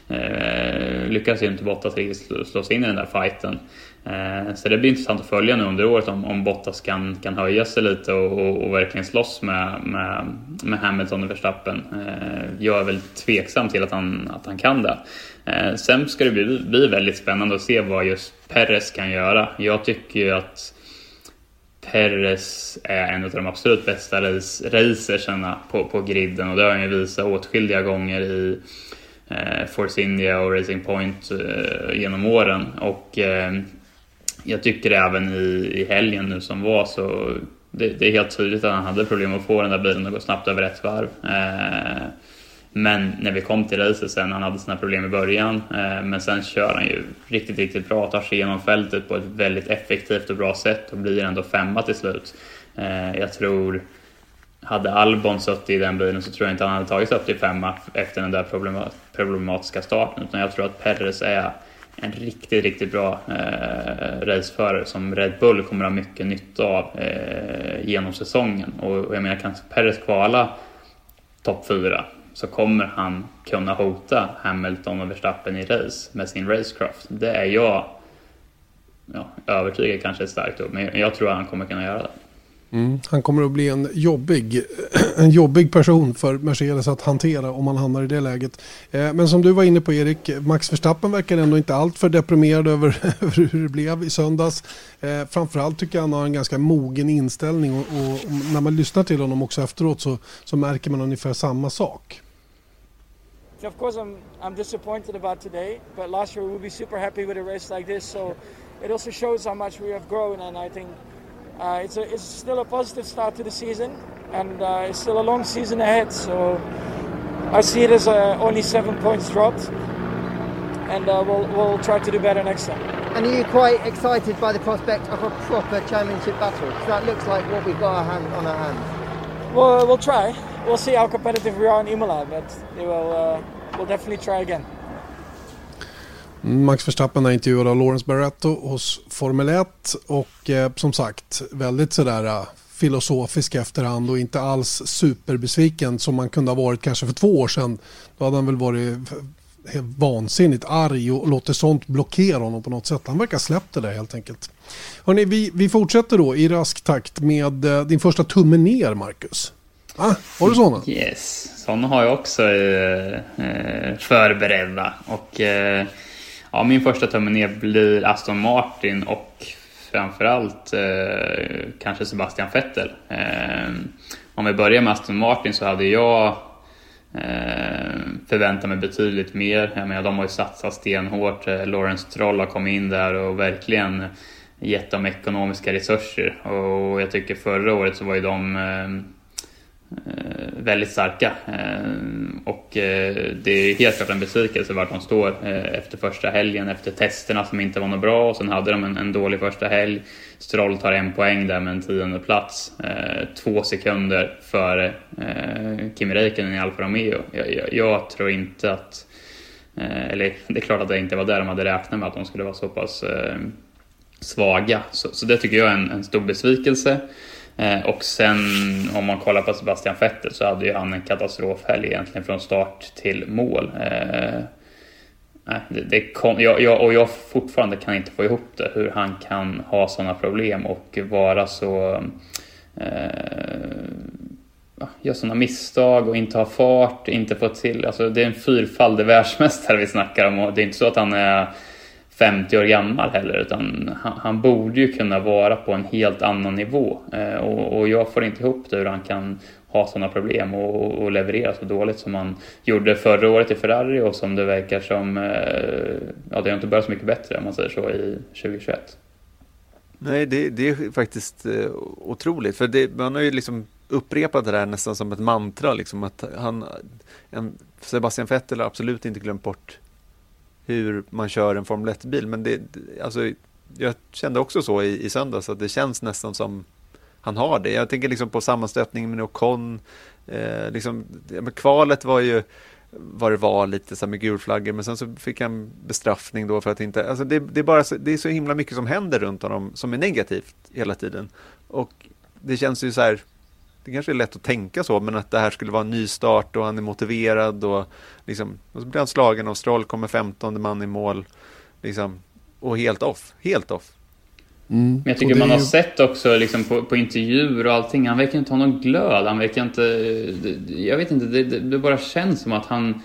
Speaker 2: Eh, lyckas ju inte Bottas riktigt slå sig in i den där fighten. Eh, så det blir intressant att följa nu under året om, om Bottas kan, kan höja sig lite och, och, och verkligen slåss med, med, med Hamilton och Verstappen. Eh, jag är väl tveksam till att han, att han kan det. Eh, sen ska det bli, bli väldigt spännande att se vad just Perez kan göra. Jag tycker ju att Perez är en av de absolut bästa racerserna på, på griden och det har han ju visat åtskilliga gånger i Eh, Force India och Racing Point eh, genom åren. Och eh, jag tycker även i, i helgen nu som var så det, det, är helt tydligt att han hade problem att få den där bilen att gå snabbt över ett varv. Eh, men när vi kom till racet sen, han hade sina problem i början, eh, men sen kör han ju riktigt, riktigt bra, tar sig igenom fältet på ett väldigt effektivt och bra sätt och blir ändå femma till slut. Jag tror, hade Albon suttit i den bilen så tror jag inte han hade tagit sig upp till femma efter den där problematiska starten, utan jag tror att Perez är en riktigt, riktigt bra eh, raceförare som Red Bull kommer att ha mycket nytta av eh, genom säsongen. Och, och jag menar, kan Perez kvala topp fyra så kommer han kunna hota Hamilton och Verstappen i race med sin racecraft. Det är jag ja, övertygad kanske är starkt ord, men jag tror att han kommer kunna göra det.
Speaker 1: Mm. Han kommer att bli en jobbig, en jobbig person för Mercedes att hantera om han hamnar i det läget. Eh, men som du var inne på Erik, Max Verstappen verkar ändå inte alltför deprimerad över, över hur det blev i söndags. Eh, framförallt tycker jag han har en ganska mogen inställning och, och, när man lyssnar till honom också efteråt så, så märker man ungefär samma sak.
Speaker 6: Of course I'm, I'm disappointed about today, but last year we would be super happy with a race like this, so it also shows how much we have grown and I think uh, it's, a, it's still a positive start to the season, and uh, it's still a long season ahead. So I see it as uh, only seven points dropped, and uh, we'll, we'll try to do better next time.
Speaker 5: And are you quite excited by the prospect of a proper championship battle? Because that looks like what we've got our hand, on our hands.
Speaker 6: Well, we'll try. We'll see how competitive we are in Imola, but will, uh, we'll definitely try again.
Speaker 1: Max Verstappen är intervjuad av Lawrence Barretto hos Formel 1 och eh, som sagt väldigt sådär uh, filosofisk efterhand och inte alls superbesviken som man kunde ha varit kanske för två år sedan. Då hade han väl varit eh, helt vansinnigt arg och låter sånt blockera honom på något sätt. Han verkar släppt det där helt enkelt. Hörrni, vi, vi fortsätter då i rask takt med eh, din första tumme ner Marcus. Ah, har du sådana?
Speaker 2: Yes, sådana har jag också eh, eh förberedda. Och eh, ja, min första tumme ner blir Aston Martin och framförallt eh, kanske Sebastian Vettel. Eh, om vi börjar med Aston Martin så hade jag eh, förväntat mig betydligt mer. Jag menar, de har ju satsat stenhårt. Eh, Lawrence Troll har kommit in där och verkligen gett dem ekonomiska resurser. Och jag tycker förra året så var ju de Eh, Eh, väldigt starka. Eh, och eh, det är helt klart en besvikelse vart de står eh, efter första helgen, efter testerna som inte var något bra och sen hade de en, en dålig första helg. Stroll tar en poäng där med en tionde plats. Eh, två sekunder före Kimi Räikkönen i Alfa Romeo. Jag, jag, jag, tror inte att... Eller det är klart att det inte var där de hade räknat med att de skulle vara så pass svaga. Så, så det tycker jag är en, en stor besvikelse. Eh, och sen om man kollar på Sebastian Vettel så hade ju han en katastrofhelg egentligen från start till mål. Eh, det, det kom, jag, jag, och jag fortfarande kan inte få ihop det, hur han kan ha sådana problem och vara så... Eh, ah, göra sådana misstag och inte ha fart, inte få till... Alltså det är en fyrfaldig världsmästare vi snackar om och det är inte så att han är 50 år gammal heller utan han, han, borde ju kunna vara på en helt annan nivå eh, och, och, jag får inte ihop det hur han kan ha sådana problem och, och, leverera så dåligt som han gjorde förra året i Ferrari och som det verkar som, eh, ja det har inte börjat så mycket bättre om man säger så i 2021.
Speaker 3: Nej, det, det är faktiskt eh, otroligt för det, man har ju liksom upprepat det där nästan som ett mantra liksom att han, en, Sebastian Vettel har absolut inte glömt bort hur man kör en Formel 1-bil. Men det, alltså, jag kände också så i, i söndags att det känns nästan som han har det. Jag tänker liksom på sammanstötningen med Ocon. Eh, liksom, kvalet var ju vad det var lite så med gulflaggor men sen så fick han bestraffning då för att inte, alltså det, det, är bara så, det är så himla mycket som händer runt honom som är negativt hela tiden. Och det känns ju så här, det kanske är lätt att tänka så, men att det här skulle vara en ny start och han är motiverad och liksom, och så blir han slagen av Stroll, kommer 15 man i mål, liksom, och helt off, helt off.
Speaker 2: Mm. Men jag tycker man har sett också liksom på, på intervjuer och allting, han verkar inte ha någon glöd, han verkar inte, jag vet inte, det, det, det bara känns som att han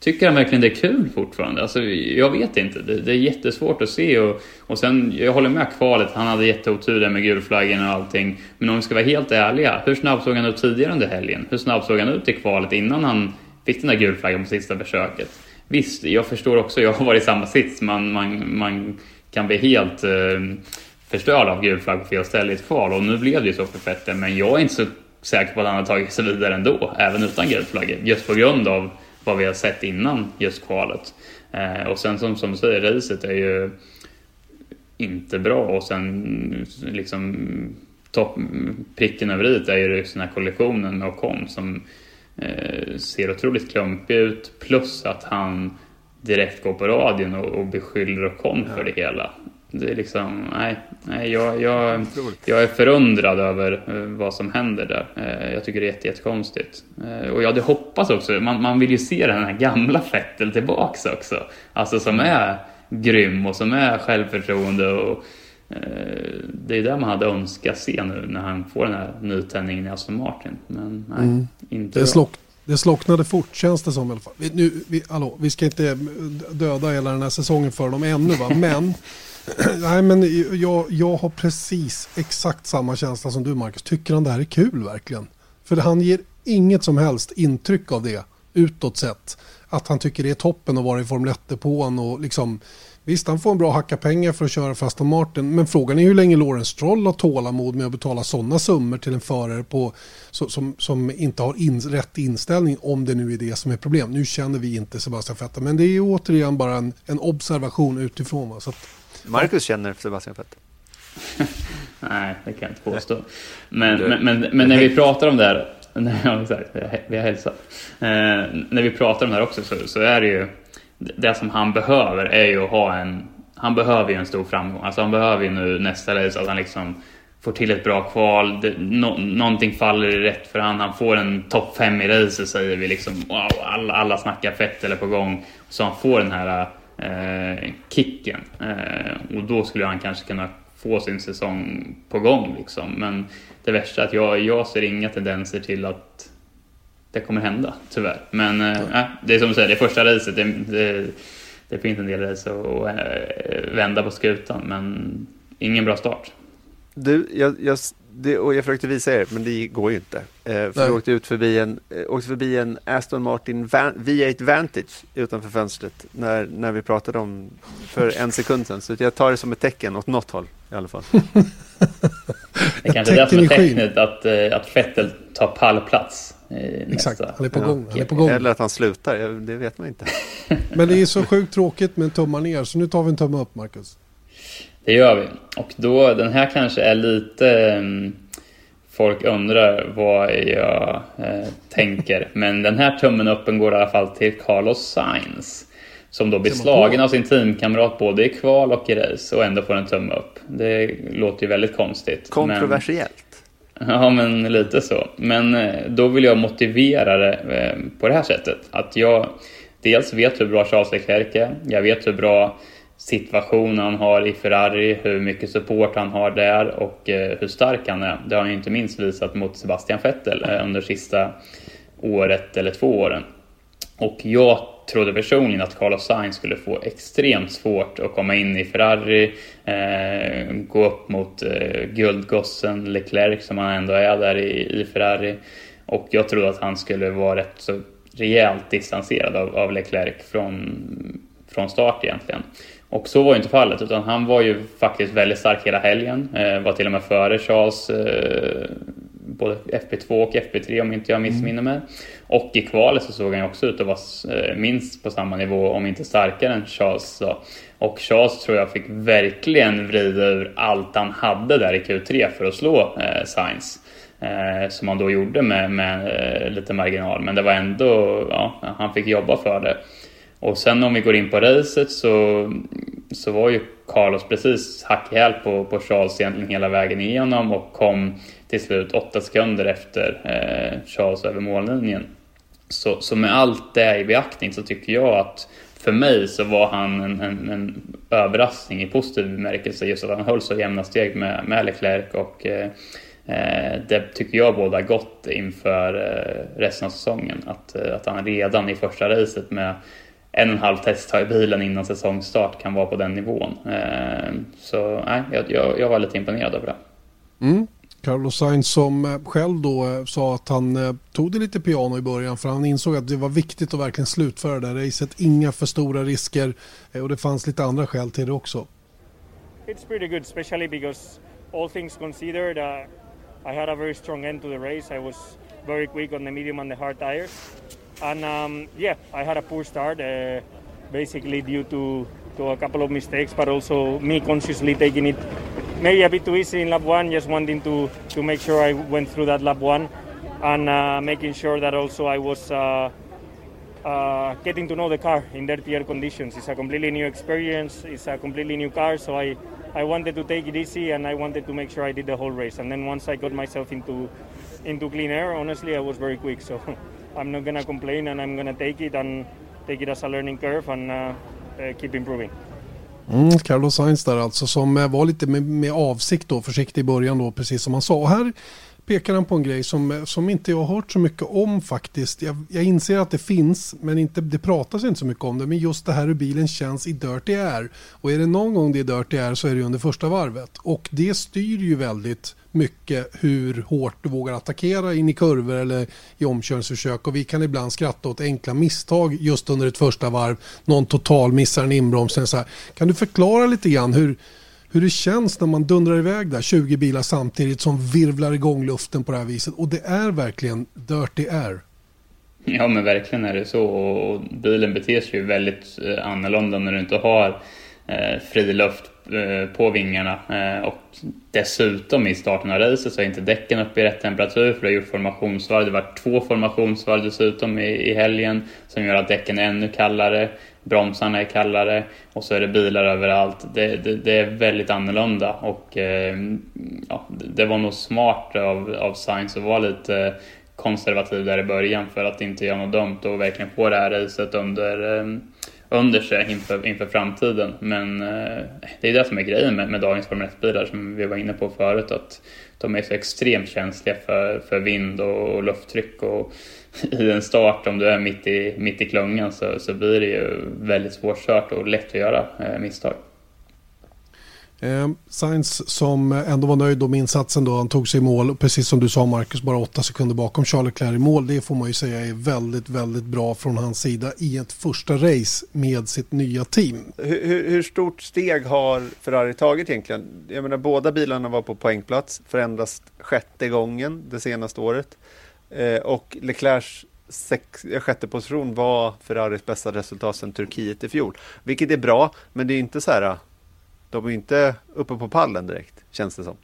Speaker 2: Tycker han verkligen det är kul fortfarande? Alltså, jag vet inte. Det, det är jättesvårt att se. Och, och sen, jag håller med kvalet. Han hade jätteotur där med gulflaggen och allting. Men om vi ska vara helt ärliga. Hur snabb såg han ut tidigare under helgen? Hur snabb såg han ut i kvalet innan han fick den där gulflaggan på sista försöket? Visst, jag förstår också. Jag har varit i samma sits. Man, man, man kan bli helt eh, förstörd av gulflagg på fel ställe i ett kval. Och nu blev det ju så för Petter. men jag är inte så säker på att han har tagit sig vidare ändå, även utan gul. Just på grund av vad vi har sett innan just kvalet. Eh, och sen som, som du säger, racet är ju inte bra och sen liksom topp, pricken över i är ju den här kollektionen med Ocon som eh, ser otroligt klumpig ut plus att han direkt går på radion och, och beskyller Ocon ja. för det hela. Det är liksom, nej, nej jag, jag, jag är förundrad över eh, vad som händer där. Eh, jag tycker det är jätte, jättekonstigt. Eh, och jag hade hoppats också, man, man vill ju se den här gamla Fettel tillbaks också. Alltså som är grym och som är självförtroende och det är det man hade önskat se nu när han får den här nytändningen i Aston Martin. Men nej, mm. inte
Speaker 1: det, slock, det slocknade fort känns det som i alla fall. Vi, nu, vi, hallå, vi ska inte döda hela den här säsongen för dem ännu va, men Nej, men jag, jag har precis exakt samma känsla som du Marcus. Tycker han det här är kul verkligen? För han ger inget som helst intryck av det utåt sett. Att han tycker det är toppen att vara i Formel 1-depån och liksom Visst, han får en bra hacka pengar för att köra för Aston Martin, men frågan är hur länge Lawrence Stroll har tålamod med att betala sådana summor till en förare på, som, som inte har in, rätt inställning, om det nu är det som är problem. Nu känner vi inte Sebastian Vettel, men det är återigen bara en, en observation utifrån. Va? Så att,
Speaker 3: Marcus känner Sebastian Vettel?
Speaker 2: Nej, det kan jag inte påstå. Men, men, men, men, när vi pratar om det här, ja, exakt, vi har hälsat. Eh, när vi pratar om det här också så, så, är det ju, det som han behöver är ju att ha en, han behöver ju en stor framgång. Alltså han behöver ju nu nästa race att han liksom får till ett bra kval, det, no, någonting faller rätt för han, han får en topp 5 i racet säger vi liksom, wow, alla, alla snackar fett eller på gång. Så han får den här eh, kicken. Eh, och då skulle han kanske kunna få sin säsong på gång. Liksom. Men det värsta är att jag, jag ser inga tendenser till att det kommer hända, tyvärr. Men eh, det är som du säger, det första racet. Det, det, det finns en del race att äh, vända på skutan, men ingen bra start.
Speaker 3: Du, jag, jag det, och jag försökte visa er, men det går ju inte. Eh, för jag åkte ut förbi en, eh, åkte förbi en Aston Martin Van, V8 Vantage utanför fönstret när, när vi pratade om för en sekund sedan. Så jag tar det som ett tecken åt något håll i alla fall.
Speaker 2: det kanske är är tecknet att, eh, att Vettel tar pallplats.
Speaker 1: Exakt, han är på gång. Han är på gång.
Speaker 3: Eller att han slutar, det vet man inte.
Speaker 1: men det är så sjukt tråkigt med en tummar ner, så nu tar vi en tumme upp, Marcus.
Speaker 2: Det gör vi. Och då, den här kanske är lite... Um, folk undrar vad jag uh, tänker. Men den här tummen uppen går i alla fall till Carlos Sainz. Som då blir slagen av sin teamkamrat både i kval och i race och ändå får en tumme upp. Det låter ju väldigt konstigt.
Speaker 3: Kontroversiellt.
Speaker 2: Men, ja, men lite så. Men uh, då vill jag motivera det uh, på det här sättet. Att jag dels vet hur bra Charles Leclerc är. Jag vet hur bra situation han har i Ferrari, hur mycket support han har där och eh, hur stark han är. Det har han ju inte minst visat mot Sebastian Vettel eh, under sista året eller två åren. Och jag trodde personligen att Carlos Sainz skulle få extremt svårt att komma in i Ferrari, eh, gå upp mot eh, guldgossen Leclerc som han ändå är där i, i Ferrari. Och jag trodde att han skulle vara rätt så rejält distanserad av, av Leclerc från, från start egentligen. Och så var ju inte fallet, utan han var ju faktiskt väldigt stark hela helgen. Eh, var till och med före Charles, eh, både FP2 och FP3 om inte jag missminner mig. Och i kvalet så såg han ju också ut att vara eh, minst på samma nivå, om inte starkare än Charles. Då. Och Charles tror jag fick verkligen vrida ur allt han hade där i Q3 för att slå eh, Sainz. Eh, som han då gjorde med, med eh, lite marginal, men det var ändå, ja, han fick jobba för det. Och sen om vi går in på racet så, så var ju Carlos precis hack i häl på, på Charles egentligen hela vägen igenom och kom till slut åtta sekunder efter eh, Charles över mållinjen. Så, så med allt det i beaktning så tycker jag att för mig så var han en, en, en överraskning i positiv bemärkelse just att han höll så jämna steg med, med Leclerc och eh, eh det tycker jag båda gott inför eh, resten av säsongen. Att, eh, att han redan i första racet med en och en halv testhöj bilen innan säsongstart kan vara på den nivån. Eh, så nej, jag, jag var lite imponerad över det.
Speaker 1: Mm. Carlos Sainz som eh, själv då eh, sa att han tog det lite piano i början för han insåg att det var viktigt att verkligen slutföra det här racet. Inga för stora risker och det fanns lite andra skäl till det också.
Speaker 6: it's pretty good, especially because all things considered, uh, I had a very strong end to the race. I was very quick on the medium and the hard tires, and um, yeah, I had a poor start, uh, basically due to to a couple of mistakes, but also me consciously taking it maybe a bit too easy in lap one, just wanting to to make sure I went through that lap one, and uh, making sure that also I was. Uh, uh, getting to know the car in dirtier conditions. It's a completely new experience. It's a completely new car, so I, I wanted to take it easy and I wanted to make sure I did the whole race. And then once I got myself into into clean air, honestly, I was very quick. So I'm not gonna complain and I'm gonna take it and take it as a learning curve and uh, uh keep improving.
Speaker 1: Mm, Carlos Sainz där alltså som eh, var lite med, med avsikt då, försiktig i början då, precis som han sa. Och här pekar han på en grej som, eh, som inte jag har hört så mycket om faktiskt. Jag, jag inser att det finns, men inte, det pratas inte så mycket om det. Men just det här hur bilen känns i Dirty Air. Och är det någon gång det är Dirty Air så är det under första varvet. Och det styr ju väldigt mycket hur hårt du vågar attackera in i kurvor eller i omkörningsförsök. Och vi kan ibland skratta åt enkla misstag just under ett första varv. Någon total missar en inbromsning. Så här. Kan du förklara lite grann hur, hur det känns när man dundrar iväg där 20 bilar samtidigt som virvlar igång luften på det här viset. Och det är verkligen dirty air.
Speaker 2: Ja men verkligen är det så och bilen beter sig ju väldigt eh, annorlunda när du inte har eh, fri luft Eh, på vingarna eh, och dessutom i starten av racet så är inte däcken uppe i rätt temperatur för det har gjort formationsvarv. Det var två formationsvarv dessutom i, i helgen som gör att däcken är ännu kallare bromsarna är kallare och så är det bilar överallt. Det, det, det är väldigt annorlunda och eh, ja, det var nog smart av, av Sainz att vara lite konservativ där i början för att inte göra något dumt och verkligen få det här racet under, eh, under sig inför, inför framtiden. Men eh, det är det som är grejen med, med dagens Formel 1-bilar som vi var inne på förut att de är så extremt känsliga för, för vind och, och lufttryck och i en start, om du är mitt i, mitt i klungan så, så blir det ju väldigt svårkört och lätt att göra eh, misstag.
Speaker 1: Eh, Sainz som ändå var nöjd med insatsen då han tog sig i mål. Precis som du sa Marcus, bara åtta sekunder bakom Charles Leclerc i mål. Det får man ju säga är väldigt, väldigt bra från hans sida i ett första race med sitt nya team.
Speaker 3: Hur, hur, hur stort steg har Ferrari tagit egentligen? Jag menar båda bilarna var på poängplats för endast sjätte gången det senaste året. Eh, och Leclercs sex, eh, sjätte position var Ferraris bästa resultat sedan Turkiet i fjol. Vilket är bra, men det är inte så här, de är inte uppe på pallen direkt, känns det som.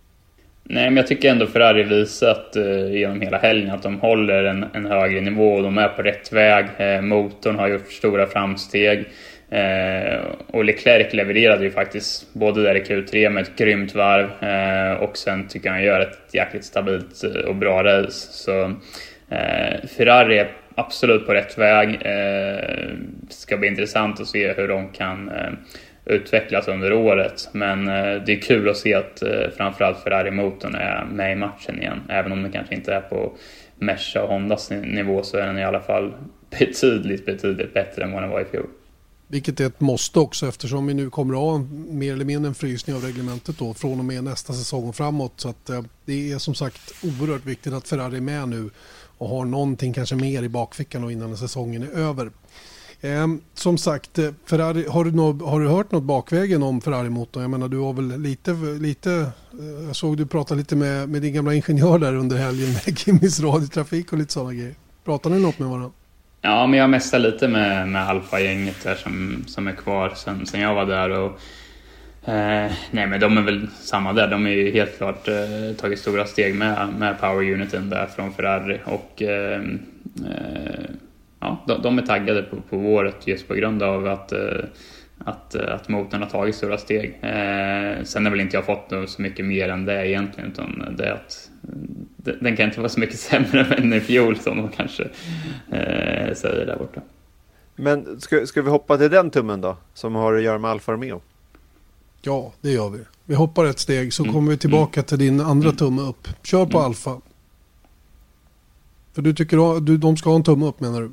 Speaker 2: Nej, men jag tycker ändå Ferrari visat eh, genom hela helgen att de håller en, en högre nivå och de är på rätt väg. Eh, motorn har gjort stora framsteg. Eh, och Leclerc levererade ju faktiskt både där i Q3 med ett grymt varv eh, och sen tycker jag han gör ett jäkligt stabilt eh, och bra race. Så eh, Ferrari är absolut på rätt väg. Eh, ska bli intressant att se hur de kan eh, utvecklas under året. Men eh, det är kul att se att eh, framförallt Ferrari-motorn är med i matchen igen. Även om den kanske inte är på Merca och Hondas nivå så är den i alla fall betydligt, betydligt bättre än vad den var i fjol.
Speaker 1: Vilket är ett måste också eftersom vi nu kommer att ha mer eller mindre en frysning av reglementet då från och med nästa säsong och framåt. Så att eh, det är som sagt oerhört viktigt att Ferrari är med nu och har någonting kanske mer i bakfickan och innan säsongen är över. Eh, som sagt, eh, Ferrari, har, du nå, har du hört något bakvägen om Ferrari-motorn? Jag menar du har väl lite, lite eh, jag såg du prata lite med, med din gamla ingenjör där under helgen med Kimmys radiotrafik och lite sådana grejer. Pratar ni något med varandra?
Speaker 2: Ja, men jag mästar lite med, med Alfa-gänget där som, som är kvar sen, sen jag var där. Och, eh, nej, men de är väl samma där. De har ju helt klart eh, tagit stora steg med, med Power Uniten där från Ferrari. Och ehm, eh, eh ja, de, de, är taggade på, på året just på grund av att eh, att, att motorn har tagit stora steg. Eh, sen har väl inte jag fått så mycket mer än det egentligen, utan det är att den kan inte vara så mycket sämre än i fjol som de kanske eh, säger där borta.
Speaker 3: Men ska, ska vi hoppa till den tummen då, som har att göra med Alfa Romeo?
Speaker 1: Ja, det gör vi. Vi hoppar ett steg så mm. kommer vi tillbaka mm. till din andra mm. tumme upp. Kör på mm. Alfa. För du tycker du, de ska ha en tumme upp menar du?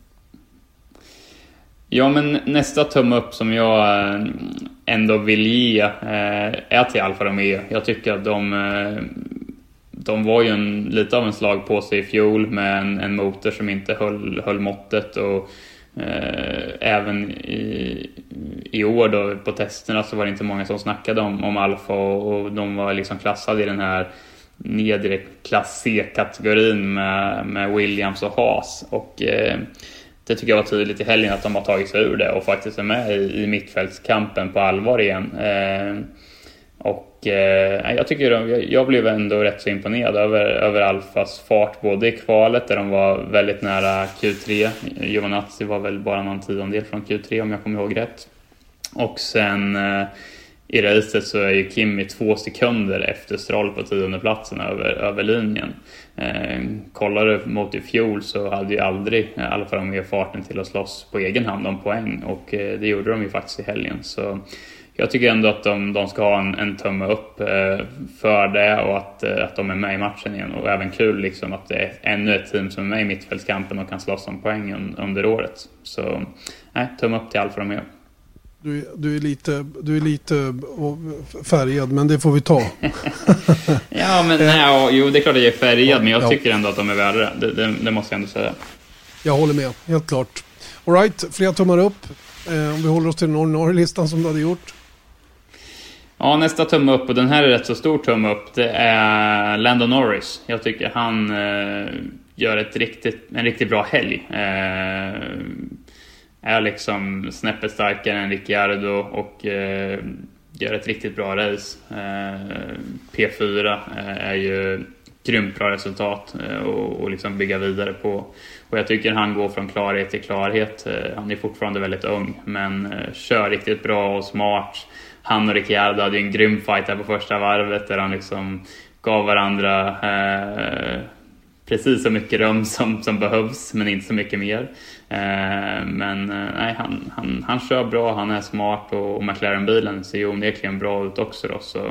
Speaker 2: Ja, men nästa tumme upp som jag eh, ändå vill ge eh, är till Alfa Romeo. Jag tycker att de eh, de var ju en, lite av en slag på sig i fjol med en, en motor som inte höll, höll måttet och Eh, även i, i år då på testerna så var det inte många som snackade om, om Alfa och, och de var liksom klassade i den här nedre klass C-kategorin med, med Williams och Haas. Och eh, det tycker jag var tydligt i helgen att de har tagit sig ur det och faktiskt är med i, i mittfältskampen på allvar igen. Eh, och eh, jag tycker jag, jag blev ändå rätt så imponerad över, över Alfas fart både i kvalet där de var väldigt nära Q3. Giovanazzi var väl bara någon tiondel från Q3 om jag kommer ihåg rätt. Och sen eh, i racet så är ju Kimi två sekunder efter Stroll på tiondeplatsen över, över linjen. Eh, kollar du mot i fjol så hade ju aldrig Alfa Romeo farten till att slåss på egen hand om poäng och eh, det gjorde de ju faktiskt i helgen. Så jag tycker ändå att de, de ska ha en, en tumme upp eh, för det och att, eh, att de är med i matchen igen. Och även kul liksom att det är ännu ett team som är med i mittfältskampen och kan slåss om poäng under året. Så nej, tumme upp till Alfa Romeo.
Speaker 1: Du, du, är lite, du är lite färgad, men det får vi ta.
Speaker 2: ja, men nej, jo, det är klart att jag är färgad, men jag tycker ändå att de är värre. Det, det, det måste jag ändå säga.
Speaker 1: Jag håller med, helt klart. Alright, flera tummar upp. Eh, om vi håller oss till den ordinarie listan som du hade gjort.
Speaker 2: Ja, nästa tumme upp, och den här är rätt så stor tumme upp, det är Lando Norris. Jag tycker han eh, gör ett riktigt, en riktigt bra helg. Eh, är liksom snäppet starkare än Ricciardo och eh, gör ett riktigt bra race. Eh, P4 eh, är ju grymt bra resultat eh, och, och liksom bygga vidare på. Och jag tycker han går från klarhet till klarhet. Eh, han är fortfarande väldigt ung men kör riktigt bra och smart. Han och Ricciardo hade ju en grym fight här på första varvet där han liksom gav varandra eh, precis så mycket rum som, som behövs, men inte så mycket mer. Eh, men eh, nej, han, han, han kör bra, han är smart och, och McLaren-bilen ser ju onekligen bra ut också. Då, så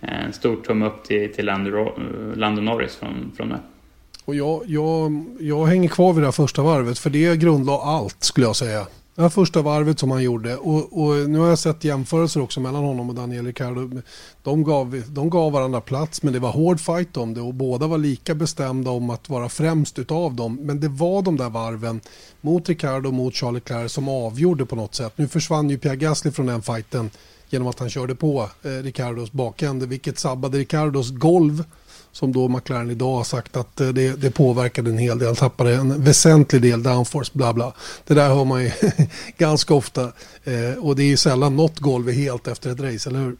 Speaker 2: eh, en stor tumme upp till, till Lando, Lando Norris från, från mig.
Speaker 1: Och jag, jag, jag hänger kvar vid det här första varvet, för det grundlade allt skulle jag säga. Det här första varvet som han gjorde och, och, nu har jag sett jämförelser också mellan honom och Daniel Ricciardo. De gav, de gav varandra plats men det var hård fight om det och båda var lika bestämda om att vara främst utav dem. Men det var de där varven mot Ricardo och mot Charles Leclerc som avgjorde på något sätt. Nu försvann ju Pierre Gasly från den fighten genom att han körde på eh, Ricardos bakände vilket sabbade Ricardos golv som då McLaren idag har sagt att eh, det, det påverkade en hel del. Han tappade en väsentlig del downforce, bla bla. Det där hör man ju ganska ofta. Eh, och det är ju sällan något golv är helt efter ett race, eller hur?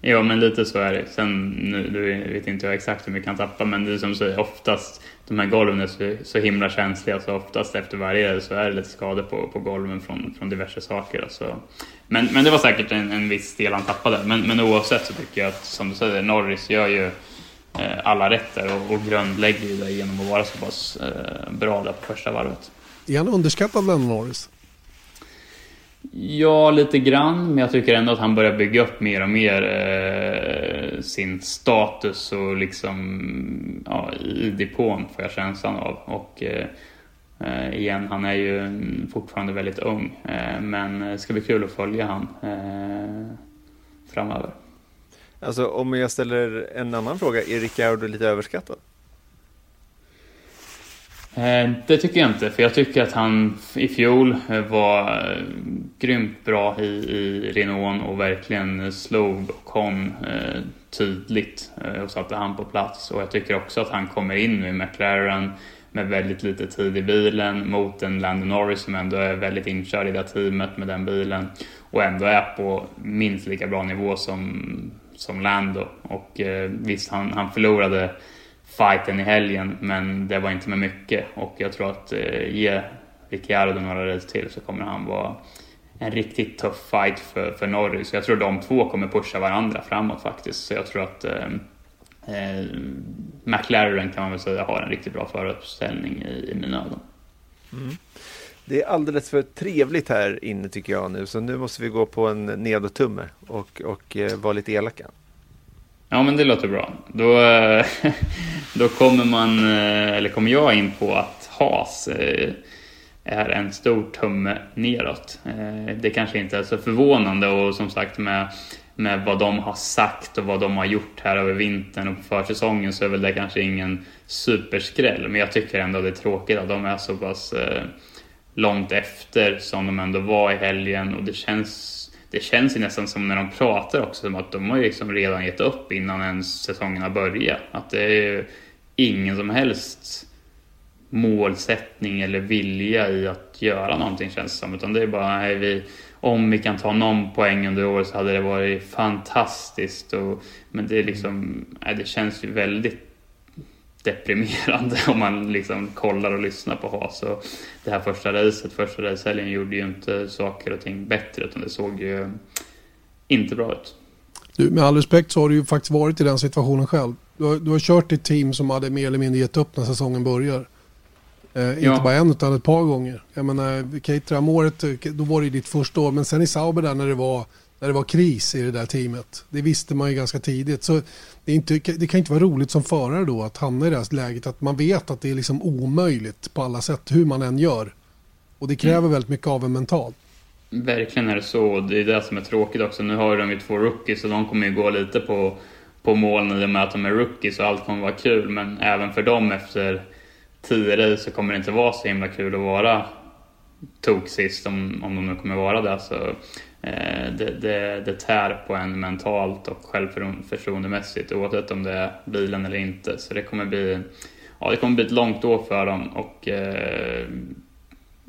Speaker 2: Ja, men lite så är det. Sen nu vet inte jag exakt hur mycket han tappar, men det är som säger oftast de här golven är så, så himla känsliga så oftast efter varje så är det lite skador på, på golven från, från diverse saker. Alltså. Men, men det var säkert en, en viss del han tappade. Men, men oavsett så tycker jag att som du säger, Norris gör ju Eh, alla rätter och, och grundlägger ju det genom att vara så pass eh, bra där på första varvet.
Speaker 1: Är han underskattad Lennon Norris?
Speaker 2: Ja, lite grann, men jag tycker ändå att han börjar bygga upp mer och mer eh, sin status och liksom ja, i depån får jag känslan av. Och eh, eh, igen, han är ju fortfarande väldigt ung, eh, men det ska bli kul att följa han eh, framöver.
Speaker 3: Alltså om jag ställer en annan fråga, är Ricardo lite överskattad?
Speaker 2: Eh, det tycker jag inte, för jag tycker att han i fjol eh, var eh, grymt bra i, i Renault och verkligen slog och kom eh, tydligt och satte han på plats. Och jag tycker också att han kommer in nu i McLaren med väldigt lite tid i bilen mot en Landon Norris som ändå är väldigt inkörd i det teamet med den bilen och ändå är på minst lika bra nivå som som Lando. Och eh, visst, han, han förlorade fighten i helgen, men det var inte med mycket. Och jag tror att eh, ge Ricciardo några race till så kommer han vara en riktigt tuff fight för, för Norris. Jag tror de två kommer pusha varandra framåt faktiskt. Så jag tror att eh, eh, McLaren kan man väl säga har en riktigt bra föruppställning i, i mina ögon. Mm.
Speaker 3: Det är alldeles för trevligt här inne tycker jag nu, så nu måste vi gå på en nedåttumme och, och eh, vara lite elaka.
Speaker 2: Ja, men det låter bra. Då, eh, då kommer man, eh, eller kommer jag in på att Haas eh, är en stor tumme neråt. Det kanske inte är så förvånande och som sagt med, med vad de har sagt och vad de har gjort här över vintern och på försäsongen så är väl det kanske ingen superskräll. Men jag tycker ändå det är tråkigt att de är så pass långt efter som de ändå var i helgen och det känns det känns ju nästan som när de pratar också som att de har ju liksom redan gett upp innan ens säsongen har börjat. Att det är ju ingen som helst målsättning eller vilja i att göra någonting känns det som. Utan det är bara, nej, vi, om vi kan ta någon poäng under året så hade det varit fantastiskt. Och, men det, är liksom, nej, det känns ju väldigt deprimerande om man liksom kollar och lyssnar på Haas. Och det här första racet, första racehelgen gjorde ju inte saker och ting bättre utan det såg ju inte bra ut.
Speaker 1: Du, med all respekt så har du ju faktiskt varit i den situationen själv. Du har, du har kört ett team som hade mer eller mindre gett upp när säsongen börjar. Eh, ja. Inte bara en utan ett par gånger. Jag menar, Caterham-året, då var det ditt första år. Men sen i Sauber där när det var när det var kris i det där teamet. Det visste man ju ganska tidigt. Så det, inte, det kan inte vara roligt som förare då att hamna i det här läget att man vet att det är liksom omöjligt på alla sätt hur man än gör. Och det kräver mm. väldigt mycket av en mentalt.
Speaker 2: Verkligen är det så. Det är det som är tråkigt också. Nu har de ju två rookies och de kommer ju gå lite på, på moln i och med att de är rookies och allt kommer vara kul. Men även för dem efter tio race så kommer det inte vara så himla kul att vara tok sist om, om de nu kommer vara det. Så Eh, det, det, det tär på en mentalt och självförtroendemässigt oavsett om det är bilen eller inte. Så det kommer bli, ja, det kommer bli ett långt år för dem och eh,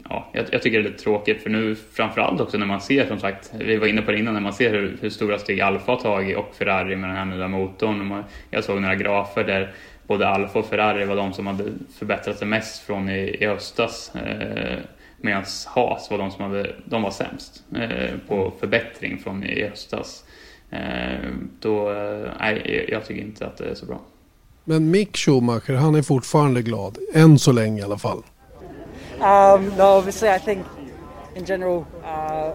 Speaker 2: ja, jag, jag, tycker det är lite tråkigt för nu framförallt också när man ser som sagt, vi var inne på det innan, när man ser hur, hur stora steg Alfa har tagit och Ferrari med den här nya motorn. Jag såg några grafer där både Alfa och Ferrari var de som hade förbättrat sig mest från i, i höstas. Eh, Medan Haas var de som hade, de var sämst eh, på förbättring från i höstas. Eh, då, eh, nej, jag tycker inte att det är så bra.
Speaker 1: Men Mick Schumacher, han är fortfarande glad. Än så länge i alla fall.
Speaker 7: Um, no, obviously I think in general, uh,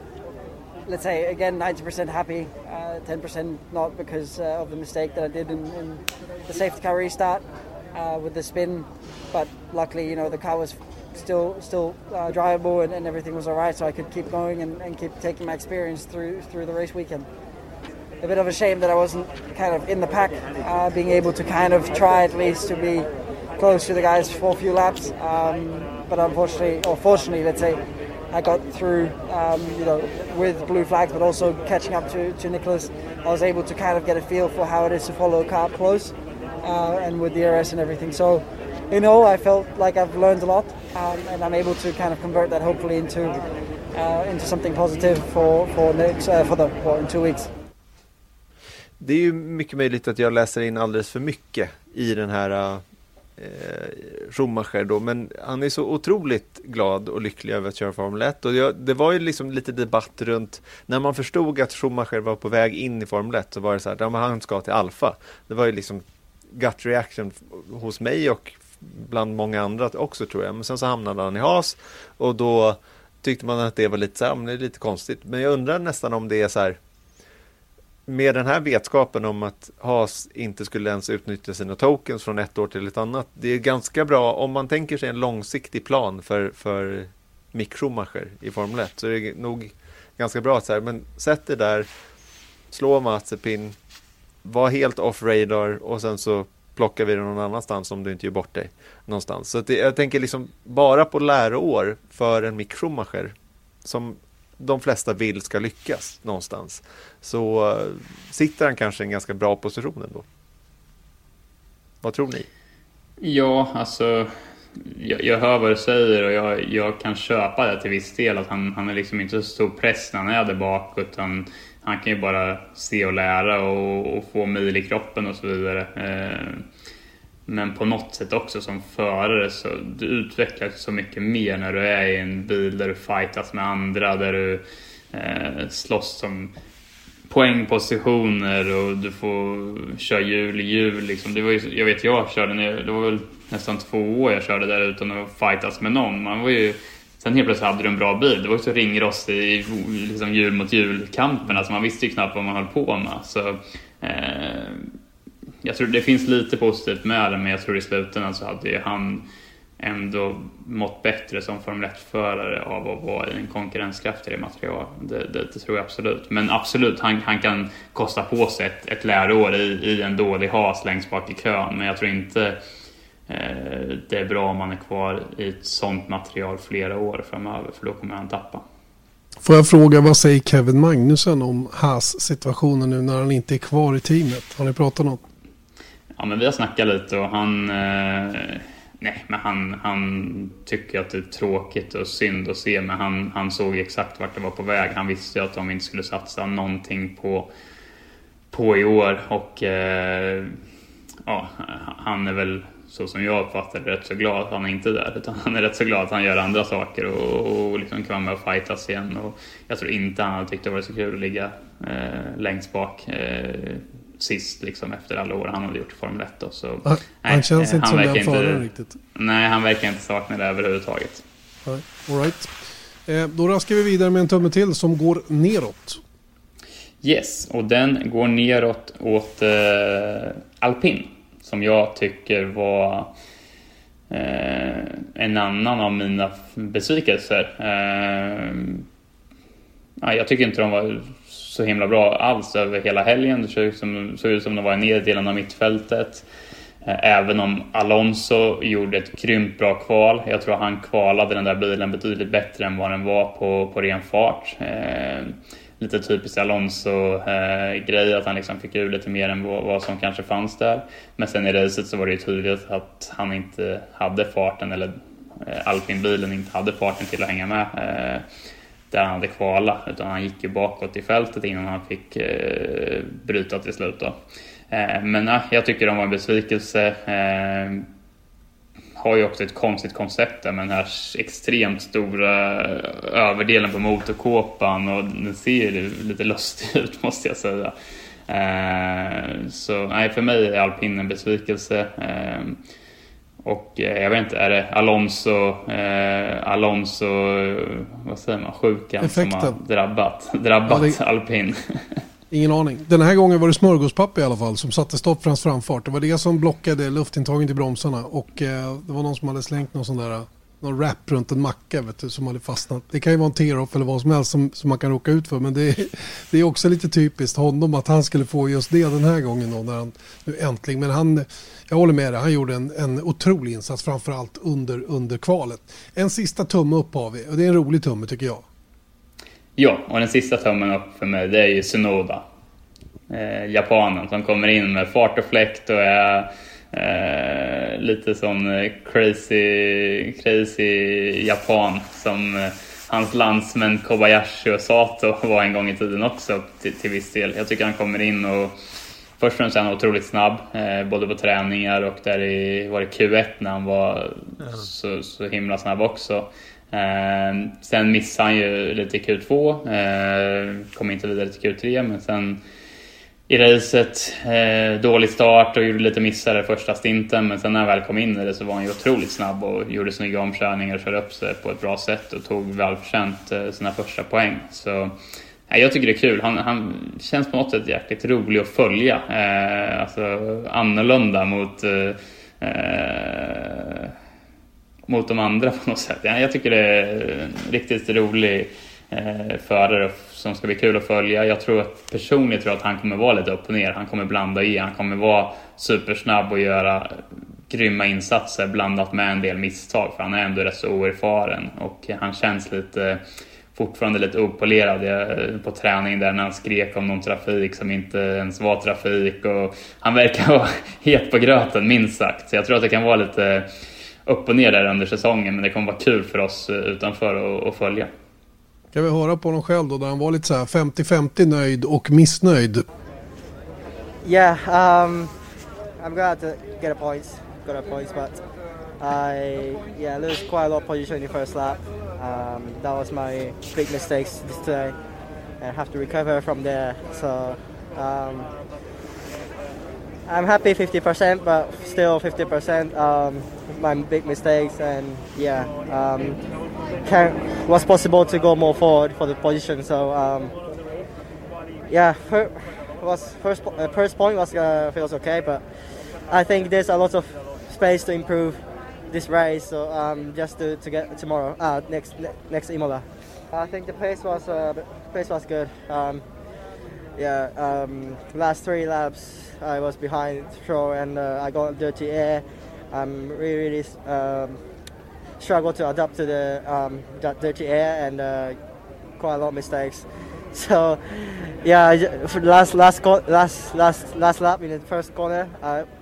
Speaker 7: let's say again 90% happy, uh, 10% not because uh, of the mistake that I did in, in the safety car restart uh, with the spin. But luckily, you know, the car was still still uh, drivable and, and, everything was all right, so I could keep going and, and, keep taking my experience through through the race weekend. A bit of a shame that I wasn't kind of in the pack, uh, being able to kind of try at least to be close to the guys for a few laps. Um, but unfortunately, or fortunately, let's say, I got through, um, you know, with blue flags, but also catching up to, to Nicholas. I was able to kind of get a feel for how it is to follow a car close, uh, and with the RS and everything. So in all, I felt like I've learned a lot, um, and I'm able to kind of convert that hopefully into uh, into something positive for for next uh, for the for in two weeks.
Speaker 3: Det är ju mycket möjligt att jag läser in alldeles för mycket i den här uh, eh, Schumacher då, men han är så otroligt glad och lycklig över att köra Formel 1 och jag, det var ju liksom lite debatt runt när man förstod att Schumacher var på väg in i Formel 1 så var det så här, ja, han ska till Alfa. Det var ju liksom gut reaction hos mig och bland många andra också tror jag. Men sen så hamnade han i HAS och då tyckte man att det var lite så här, men det är lite konstigt. Men jag undrar nästan om det är så här med den här vetskapen om att Haas inte skulle ens utnyttja sina tokens från ett år till ett annat. Det är ganska bra om man tänker sig en långsiktig plan för, för Mick i Formel 1 så är det nog ganska bra att säga, men sätt det där, slå Mazepin, var helt off radar och sen så plockar vi det någon annanstans om du inte gör bort dig någonstans. Så det, jag tänker liksom bara på läroår för en Mick Schumacher som de flesta vill ska lyckas någonstans. Så eh, sitter han kanske i en ganska bra position ändå. Vad tror ni?
Speaker 2: Ja, alltså jag, jag hör vad du säger och jag, jag, kan köpa det till viss del. Att han, han är liksom inte så stor press när han är där bak utan han kan ju bara se och lära och, och få mil i kroppen och så vidare. Eh, men på något sätt också som förare så du utvecklas så mycket mer när du är i en bil där du fightas med andra, där du eh, slåss som poängpositioner och du får köra hjul i hjul. Liksom. Det var ju, jag vet jag körde, det var väl nästan två år jag körde där utan att fightas med någon. Man var ju Sen helt plötsligt hade du en bra bil. Det var ju så ringrostig i liksom jul mot jul-kampen. Alltså man visste ju knappt vad man höll på med. Så, eh, jag tror det finns lite positivt med det, men jag tror i slutändan så hade ju han ändå mått bättre som Formel 1-förare av att vara i en konkurrenskraftigare material. Det, det, det, tror jag absolut. Men absolut, han, han kan kosta på sig ett, ett läroår i, i en dålig has längst bak i kön. Men jag tror inte det är bra om man är kvar i ett sånt material flera år framöver för då kommer han tappa.
Speaker 1: Får jag fråga vad säger Kevin Magnussen om Haas situationen nu när han inte är kvar i teamet? Har ni pratat något?
Speaker 2: Ja men vi har snackat lite och han eh, Nej, men han, han tycker att det är tråkigt och synd att se, men han, han såg exakt vart det var på väg. Han visste ju att de inte skulle satsa någonting på, på i år och eh, ja, han är väl så som jag uppfattar det rätt så glad att han är inte är där. Utan han är rätt så glad att han gör andra saker och, och liksom kan vara med och fightas igen. Och jag tror inte han hade tyckt det var så kul att ligga eh, längst bak. Eh, sist liksom efter alla år han hade gjort i Formel 1. Då, så,
Speaker 1: han, nej, han känns inte han som den föraren riktigt.
Speaker 2: Nej, han verkar inte sakna det överhuvudtaget.
Speaker 1: All right. Eh, då raskar vi vidare med en tumme till som går neråt.
Speaker 2: Yes, och den går neråt åt eh, alpin. Som jag tycker var eh, en annan av mina besvikelser. Eh, jag tycker inte de var så himla bra alls över hela helgen. Det såg ut som, såg ut som de var i nedre delen av mittfältet. Eh, även om Alonso gjorde ett grymt bra kval. Jag tror han kvalade den där bilen betydligt bättre än vad den var på, på ren fart. Eh, Lite typiskt Alonso-grej, eh, att han liksom fick ur lite mer än vad, vad, som kanske fanns där. Men sen i racet så var det ju tydligt att han inte hade farten, eller eh, Alpin-bilen inte hade farten till att hänga med. Eh, där han hade kvala utan han gick ju bakåt i fältet innan han fick eh, bryta till slut. Då. Eh, men eh, jag tycker de var en besvikelse. Eh, Eh, har ju också ett konstigt koncept där med den här extremt stora överdelen på motorkåpan och den ser lite lustig ut måste jag säga. Eh, så nej, för mig är alpin en besvikelse. Eh, och eh, jag vet inte, är det Alonso, eh, Alonso, vad säger man, sjukan Effekten. som har drabbat, drabbat ja, det... alpin?
Speaker 1: Ingen aning. Den här gången var det smörgåspapper i alla fall som satte stopp för hans framfart. Det var det som blockade luftintagen till bromsarna och eh, det var någon som hade slängt någon sån där någon wrap runt en macka vet du, som hade fastnat. Det kan ju vara en tear-off eller vad som helst som, som man kan råka ut för. Men det är, det är också lite typiskt honom att han skulle få just det den här gången då, när han nu äntligen. Men han, jag håller med dig, han gjorde en, en otrolig insats framförallt under, under kvalet. En sista tumme upp har vi och det är en rolig tumme tycker jag.
Speaker 2: Ja, och den sista tummen upp för mig det är ju Sunoda. Eh, japanen som kommer in med fart och fläkt och är Eh, lite som eh, crazy, crazy japan som eh, hans landsmän Kobayashi och Sato var en gång i tiden också till, till viss del. Jag tycker han kommer in och först och främst är han otroligt snabb, eh, både på träningar och där i var det Q1 när han var mm. så, så himla snabb också. Eh, sen missade han ju lite i Q2, eh, kom inte vidare till Q3 men sen i racet. Eh, dålig start och gjorde lite missar i första stinten men sen när han väl kom in i det så var han ju otroligt snabb och gjorde snygga omkörningar och körde upp sig på ett bra sätt och tog välförtjänt eh, sina första poäng. Så eh, jag tycker det är kul. Han, han, känns på något sätt jäkligt rolig att följa. Eh, alltså annorlunda mot eh, eh, mot de andra på något sätt. Jag tycker det är en riktigt rolig eh, förare som ska bli kul att följa. Jag tror att personligen tror att han kommer vara lite upp och ner. Han kommer blanda i. Han kommer vara supersnabb och göra grymma insatser blandat med en del misstag. För han är ändå rätt så oerfaren och han känns lite fortfarande lite opolerad eh, på träning där när han skrek om någon trafik som inte ens var trafik. Och han verkar vara het på gröten minst sagt. Så jag tror att det kan vara lite upp och ner där under säsongen men det kommer vara kul för oss utanför att följa.
Speaker 1: Kan vi höra på honom själv då, där han var lite så här 50-50 nöjd och missnöjd?
Speaker 8: Yeah, um, I'm glad to get a points, got a points, but I yeah lose quite a lot of position in the first lap. Um, that was my big mistakes this today, and have to recover from there. So um, I'm happy 50%, but still 50%. Um, my big mistakes, and yeah, um, can, was possible to go more forward for the position. So um, yeah, per, was first uh, first point was uh, feels okay, but I think there's a lot of space to improve this race. So um, just to, to get tomorrow, uh, next next Imola. I think the pace was uh, pace was good. Um, yeah, um, last three laps I was behind throw and uh, I got dirty air, I'm really, really um, struggle to adapt to the um, dirty air and uh, quite a lot of mistakes. So yeah, for the last last last last last lap in the first corner,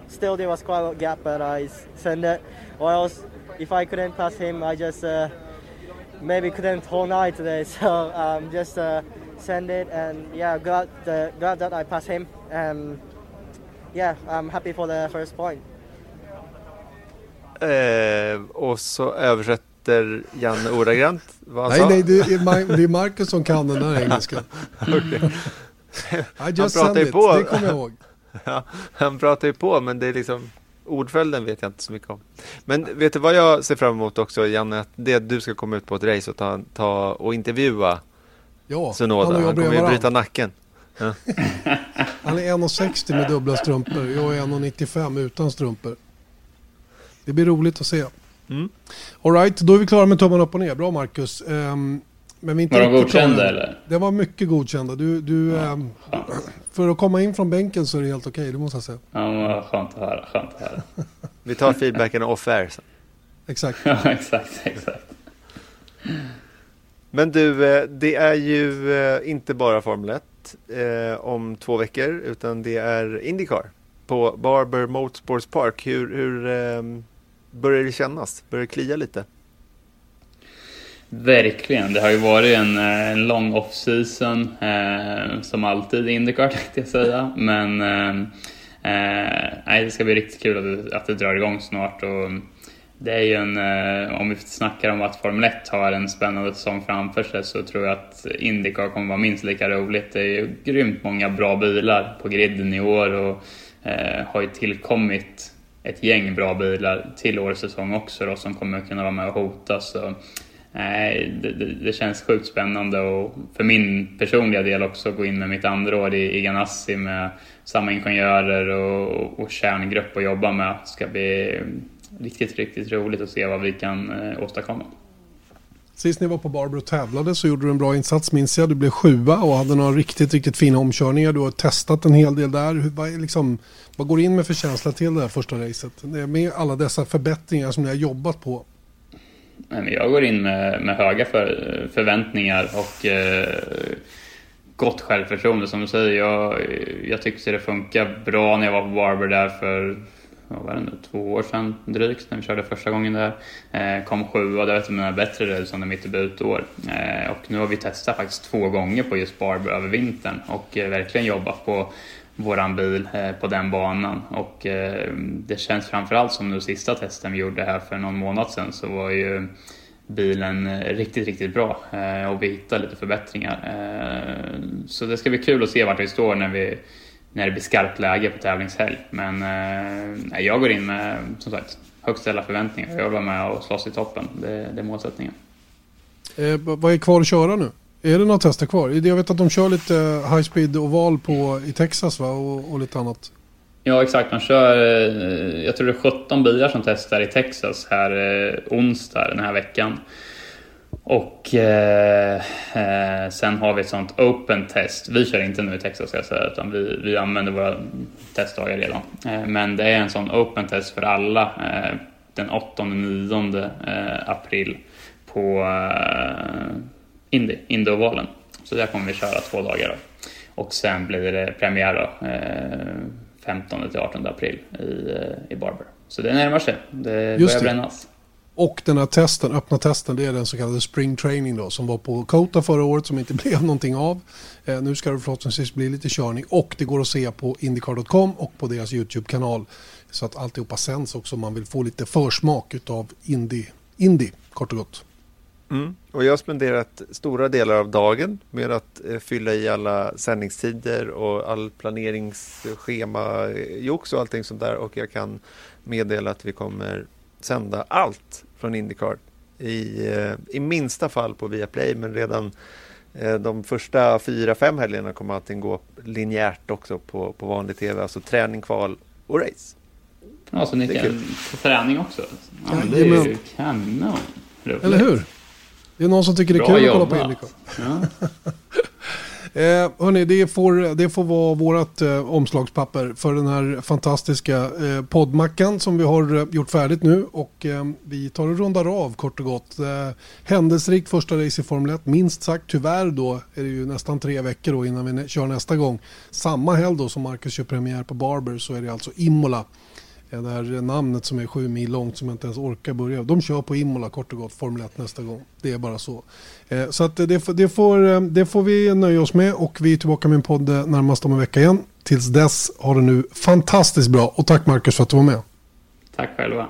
Speaker 8: still there was quite a lot gap, but I sent it. Or else, if I couldn't pass him, I just uh, maybe couldn't whole night today. So um, just uh, send it, and yeah, glad the, glad that I passed him. Um, yeah, I'm happy for the first point.
Speaker 3: Eh, och så översätter Janne ordagrant vad han
Speaker 1: Nej,
Speaker 3: sa.
Speaker 1: nej, det är, det är Marcus som kan den här engelska.
Speaker 3: Okej.
Speaker 1: I
Speaker 3: Han pratar ju på.
Speaker 1: det kommer jag ihåg.
Speaker 3: Ja, han pratar ju på men det är liksom Ordföljden vet jag inte så mycket om. Men vet du vad jag ser fram emot också Janne? Att det du ska komma ut på ett race och ta, ta och intervjua
Speaker 1: Ja,
Speaker 3: Sunoda.
Speaker 1: han
Speaker 3: Han kommer ju bryta nacken. Ja.
Speaker 1: Han är 1,60 med dubbla strumpor. Jag är 1,95 utan strumpor. Det blir roligt att se.
Speaker 3: Mm.
Speaker 1: Alright, då är vi klara med tummen upp och ner. Bra Marcus. Ehm, men vi inte
Speaker 2: Var de
Speaker 1: riktigt klara
Speaker 2: godkända
Speaker 1: än.
Speaker 2: eller?
Speaker 1: Det var mycket godkända. Du, du, ehm, för att komma in från bänken så är det helt okej, det måste jag säga.
Speaker 2: Ja, men skönt att höra. Skönt att höra.
Speaker 3: Vi tar feedbacken off-air sen.
Speaker 1: Exakt.
Speaker 2: Ja, exakt, exakt.
Speaker 3: Men du, eh, det är ju eh, inte bara Formel 1 eh, om två veckor utan det är Indycar på Barber Motorsports Park. Hur, hur eh, börjar det kännas? Börjar det klia lite?
Speaker 2: Verkligen. Det har ju varit en, eh, en lång off-season, eh, som alltid i Indycar tänkte jag säga. Men ehm, eh, eh, det ska bli riktigt kul att det, att det drar igång snart. Och det är ju en, eh, om vi snackar om att Formel 1 har en spännande säsong framför sig så tror jag att Indycar kommer vara minst lika roligt. Det är ju grymt många bra bilar på griden i år och eh, har ju tillkommit ett gäng bra bilar till årets säsong också då, som kommer kunna vara med och hota. Så, nej, det, det, det känns sjukt spännande och för min personliga del också gå in med mitt andra år i, i Ganassi med samma ingenjörer och, och kärngrupp att jobba med. Ska bli riktigt, riktigt roligt att se vad vi kan eh, åstadkomma.
Speaker 1: Sist ni var på Barber och tävlade så gjorde du en bra insats minns jag. Du blev sjua och hade några riktigt, riktigt fina omkörningar. Du har testat en hel del där. Hur, vad, liksom, vad går in med för känsla till det här första racet? Med alla dessa förbättringar som ni har jobbat på.
Speaker 2: Jag går in med, med höga för, förväntningar och eh, gott självförtroende som du säger. Jag, jag tyckte det funkar bra när jag var på Barber där för vad var det nu, två år sedan drygt när vi körde första gången där. Eh, kom sjua, det var ett av mina bättre race under mitt debutår. Eh, och nu har vi testat faktiskt två gånger på just Barber över vintern och eh, verkligen jobbat på våran bil eh, på den banan. Och eh, det känns framförallt som nu sista testen vi gjorde här för någon månad sedan så var ju bilen eh, riktigt, riktigt bra eh, och vi hittade lite förbättringar. Eh, så det ska bli kul att se vart vi står när, vi, när det blir skarpt läge på tävlingshelg. Men eh, jag går in med som sagt högt ställda förväntningar. Jag vill vara med och slåss i toppen. Det, det är målsättningen.
Speaker 1: Eh, vad är kvar att köra nu? Är det några tester kvar? Jag vet att de kör lite high speed oval på, i Texas va? Och, och lite annat.
Speaker 2: Ja, exakt. Man kör, eh, jag tror det är 17 bilar som testar i Texas här eh, onsdag den här veckan. Och eh, eh, sen har vi ett sånt open test. Vi kör inte nu i Texas ska jag säga, utan vi, vi använder våra testdagar redan. Eh, men det är en sån open test för alla eh, den 8-9 eh, april på eh, Indy, Indy-ovalen. Så där kommer vi köra två dagar. Då. Och sen blir det premiär då, eh, 15 till 18 april i, eh, i Barber. Så det närmar sig. Det
Speaker 1: Just
Speaker 2: börjar
Speaker 1: det.
Speaker 2: brännas.
Speaker 1: Och den här testen, öppna testen, det är den så kallade spring training då som var på Kota förra året som inte blev någonting av. Eh, nu ska det förhoppningsvis bli lite körning och det går att se på Indycar.com och på deras YouTube-kanal. Så att alltihopa sänds också om man vill få lite försmak av Indy, Indy kort och gott.
Speaker 3: Mm. Och jag har spenderat stora delar av dagen med att eh, fylla i alla sändningstider och all planeringsschema, eh, jox och allting sånt där. Och jag kan meddela att vi kommer sända allt från Indycar. I, eh, i minsta fall på Viaplay, men redan eh, de första fyra, fem helgerna kommer allting gå linjärt också på, på vanlig tv. Alltså träning, kval och race.
Speaker 2: Ja, så ni kan få träning också? Ja, det är ju kanon.
Speaker 1: Eller hur? Det är någon som tycker det är
Speaker 2: Bra
Speaker 1: kul att kolla på
Speaker 2: jobbat.
Speaker 1: Indycar.
Speaker 2: Ja.
Speaker 1: Eh, hörni, det får, det får vara vårt eh, omslagspapper för den här fantastiska eh, poddmackan som vi har eh, gjort färdigt nu. Och eh, vi tar och rundar av kort och gott. Eh, händelserikt första race i Formel 1, minst sagt. Tyvärr då är det ju nästan tre veckor då innan vi kör nästa gång. Samma helg då som Marcus kör premiär på Barber så är det alltså Imola det här namnet som är sju mil långt som jag inte ens orkar börja. De kör på Imola kort och gott Formel 1 nästa gång. Det är bara så. Eh, så att det, det, får, eh, det får vi nöja oss med och vi är tillbaka med en podd eh, närmast om en vecka igen. Tills dess, ha det nu fantastiskt bra och tack Marcus för att du var med.
Speaker 2: Tack själva.